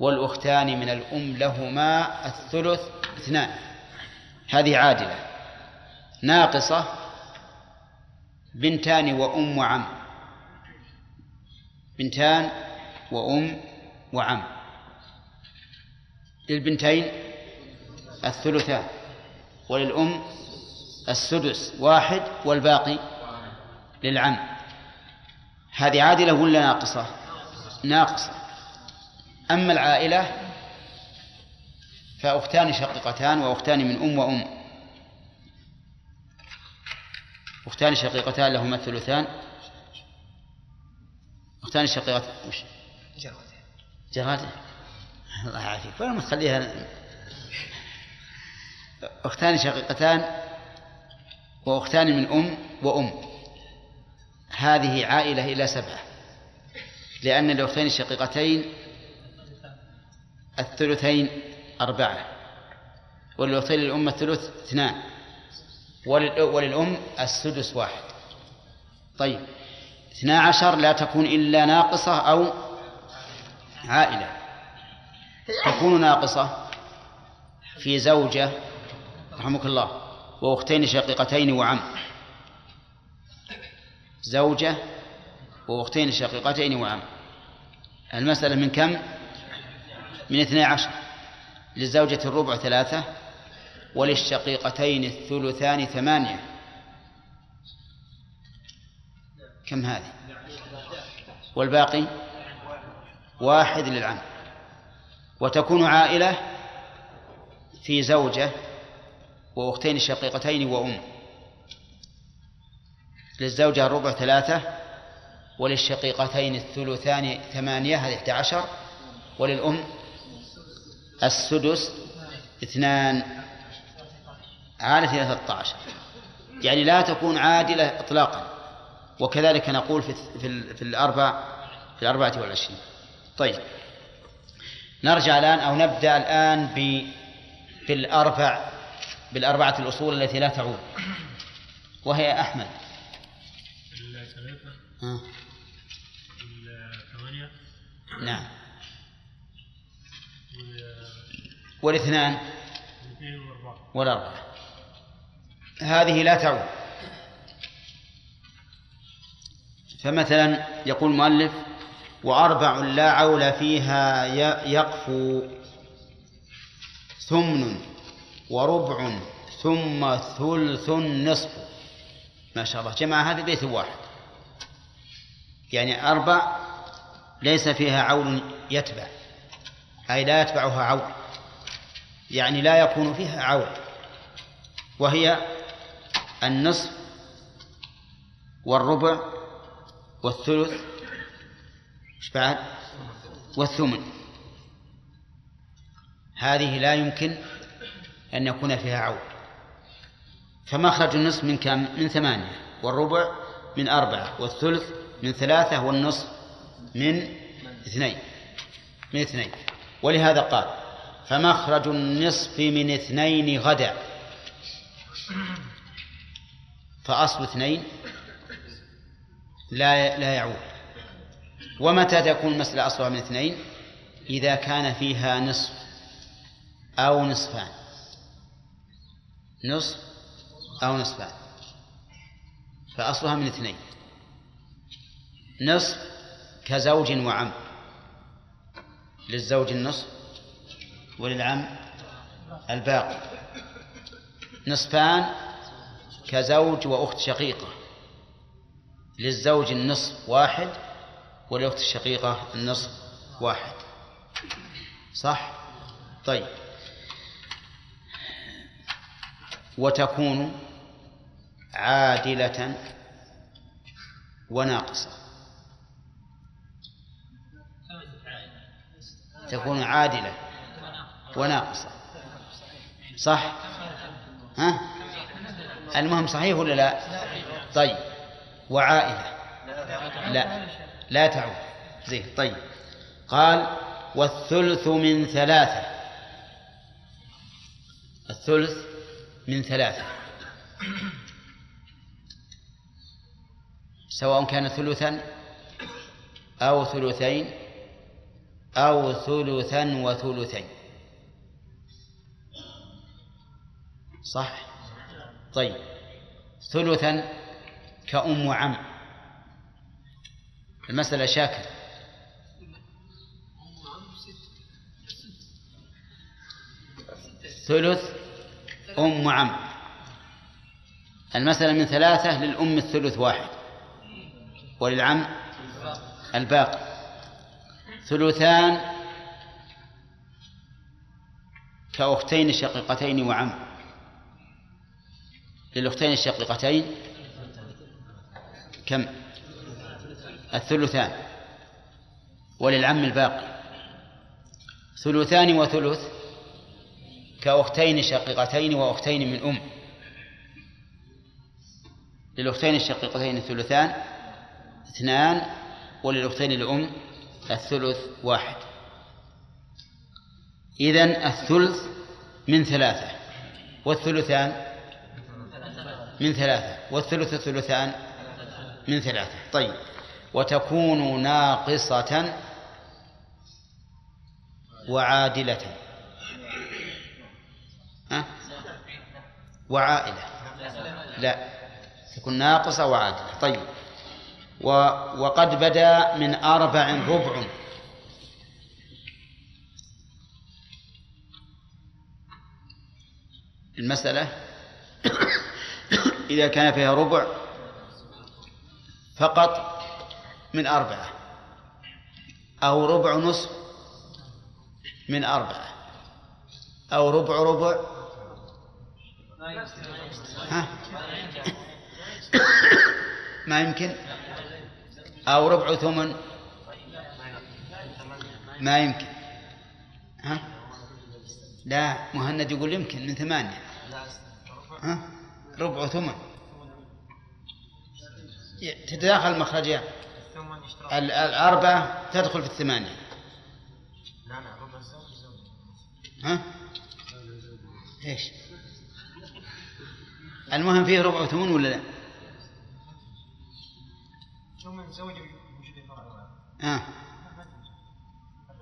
والأختان من الأم لهما الثلث اثنان. هذه عادلة. ناقصة بنتان وأم وعم. بنتان وأم وعم. للبنتين الثلثان. وللأم السدس واحد والباقي للعم. هذه عادلة ولا ناقصة؟ ناقصة. أما العائلة فأختان شقيقتان وأختان من أم وأم. أختان شقيقتان لهما الثلثان. أختان شقيقتان وش؟ جرادة جرادة الله يعافيك. وين ما تخليها؟ أختان شقيقتان وأختان من أم وأم. هذه عائلة إلى سبعة. لأن الأختين الشقيقتين الثلثين أربعة. وللأختين للأم الثلث اثنان. ولل- وللأم السدس واحد. طيب. اثنا عشر لا تكون إلا ناقصة أو عائلة. تكون ناقصة في زوجة رحمك الله وأختين شقيقتين وعم. زوجة وأختين شقيقتين وعم. المسألة من كم؟ من اثني عشر. للزوجة الربع ثلاثة وللشقيقتين الثلثان ثمانية. كم هذه؟ والباقي؟ واحد للعم. وتكون عائلة في زوجة وأختين شقيقتين وأم. للزوجة الربع ثلاثة وللشقيقتين الثلثان ثمانية هذه 11 وللأم السدس اثنان عالة إلى 13 يعني لا تكون عادلة إطلاقا. وكذلك نقول في في, في الأربع في الأربعة والعشرين. طيب. نرجع الآن أو نبدأ الآن بالأربع بالأربعة الأصول التي لا تعود. وهي أحمد. الثلاثة. آه. الثمانية. نعم. والاثنان. والأربعة. هذه لا تعود. فمثلا يقول المؤلف وأربع لا عول فيها يقفو. ثمن. وربع ثم ثلث نصف ما شاء الله. جمع هذا بيت واحد. يعني أربع ليس فيها عول يتبع. أي لا يتبعها عول يعني لا يكون فيها عول وهي النصف والربع والثلث. إيش بعد؟ والثمن. هذه لا يمكن أن يكون فيها عول فمخرج النصف من كم؟ من ثمانية والربع من أربعة والثلث من ثلاثة والنصف من اثنين من اثنين. ولهذا قال فمخرج النصف من اثنين غدا. فأصل اثنين لا لا يعود. ومتى تكون المسألة أصلها من اثنين؟ إذا كان فيها نصف أو نصفان. نصف أو نصفان فأصلها من اثنين. نصف كزوج وعم. للزوج النصف وللعم الباقي. نصفان كزوج وأخت شقيقة. للزوج النصف واحد وللأخت الشقيقة النصف واحد. صح؟ طيب. وتكون عادلة وناقصة. تكون عادلة وناقصة. صح؟ ها؟ المهم صحيح ولا لا؟ طيب. وعائلة. لا. لا تعود. زين طيب. قال والثلث من ثلاثة. الثلث من ثلاثة. سواء كان ثلثا أو ثلثين أو ثلثا وثلثين. صح؟ طيب. ثلثا كأم وعم المسألة شاكر ثلث أم وعم المسألة من ثلاثة للأم الثلث واحد. وللعم الباقي. ثلثان كأختين شقيقتين وعم. للأختين الشقيقتين كم؟ الثلثان. وللعم الباقي. ثلثان وثلث كأختين شقيقتين وأختين من أم. للأختين الشقيقتين الثلثان اثنان وللأختين الأم الثلث واحد. إذن الثلث من ثلاثة والثلثان من ثلاثة والثلث الثلثان من ثلاثة. طيب. وتكون ناقصة وعادلة ها؟ وعائلة. لا. تكون ناقصة وعادلة. طيب. و وقد بدا من أربع ربع. المسألة <coughs> إذا كان فيها ربع فقط من أربعة أو ربع نصف من أربعة أو ربع ربع ها؟ <coughs> ما يمكن أو ربع ثمن ما يمكن ها؟ لا مهند يقول يمكن من ثمانية ها؟ ربع ثمن تتداخل المخرجان ال- الأربعة تدخل في الثمانية ها؟ إيش؟ المهم فيه ربع ثمن ولا لا؟ آه.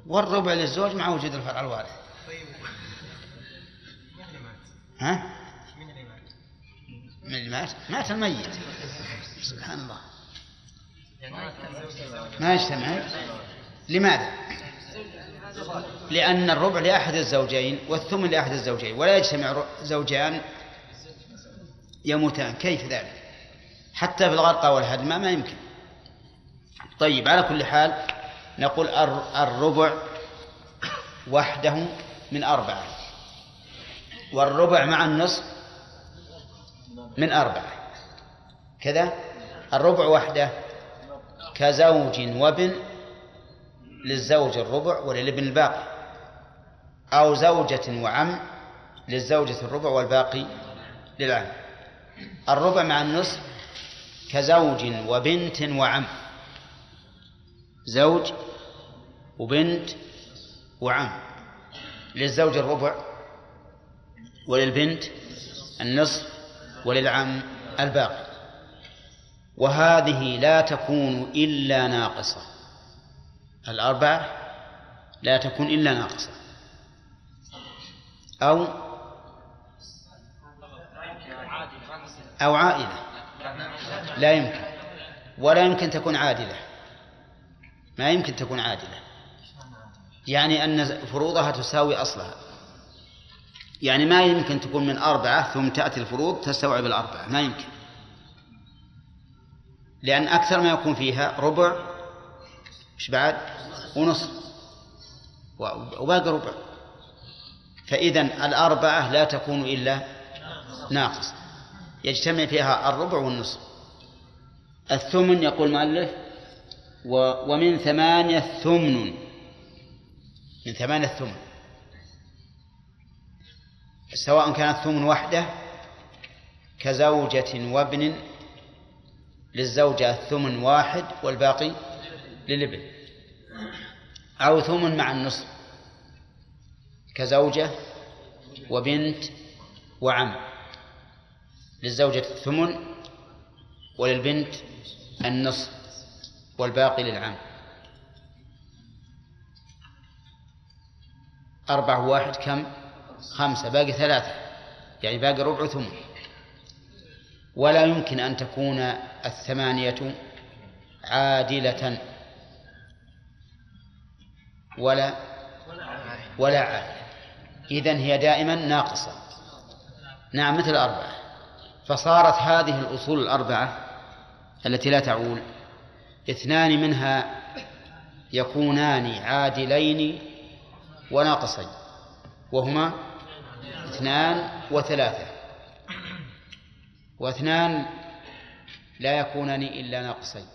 والربع للزوج مع وجود الفرع الوارث ها؟ من اللي مات؟ مات الميت سبحان الله ما يجتمع لماذا؟ لأن الربع لأحد الزوجين والثمن لأحد الزوجين ولا يجتمع زوجان يموتان. كيف ذلك؟ حتى في الغرقى والهدم ما يمكن. طيب على كل حال نقول الر- الربع وحده من أربعة. والربع مع النصف من أربعة. كذا؟ الربع وحده كزوج وابن للزوج الربع وللابن الباقي. أو زوجة وعم للزوجة الربع والباقي للعم. الربع مع النصف كزوج وبنت وعم. زوج وبنت وعم. للزوج الربع وللبنت النصف وللعم الباقي. وهذه لا تكون إلا ناقصة. الأربعة لا تكون إلا ناقصة. أو أو عائلة. لا يمكن. ولا يمكن تكون عادلة. ما يمكن تكون عادلة. يعني أن فروضها تساوي أصلها. يعني ما يمكن تكون من أربعة ثم تأتي الفروض تستوعب الأربعة. ما يمكن. لأن أكثر ما يكون فيها ربع مش بعد؟ ونصف. وباقي ربع. فإذا الأربعة لا تكون إلا ناقص يجتمع فيها الربع والنصف. الثمن يقول المؤلف ومن ثمانية ثمن. من ثمانية ثمن. سواء كانت ثمن وحده كزوجة وابن للزوجة الثمن واحد والباقي للابن. أو ثمن مع النصف كزوجة وبنت وعم. للزوجة الثمن وللبنت النصف والباقي للعم أربعة واحد كم؟ خمسة باقي ثلاثة. يعني باقي ربع ثمن. ولا يمكن أن تكون الثمانية عادلة. ولا؟ ولا عادلة. إذن هي دائما ناقصة. نعم مثل أربعة. فصارت هذه الأصول الأربعة التي لا تعول. اثنان منها يكونان عادلين وناقصين وهما اثنان وثلاثة. واثنان لا يكونان إلا ناقصين.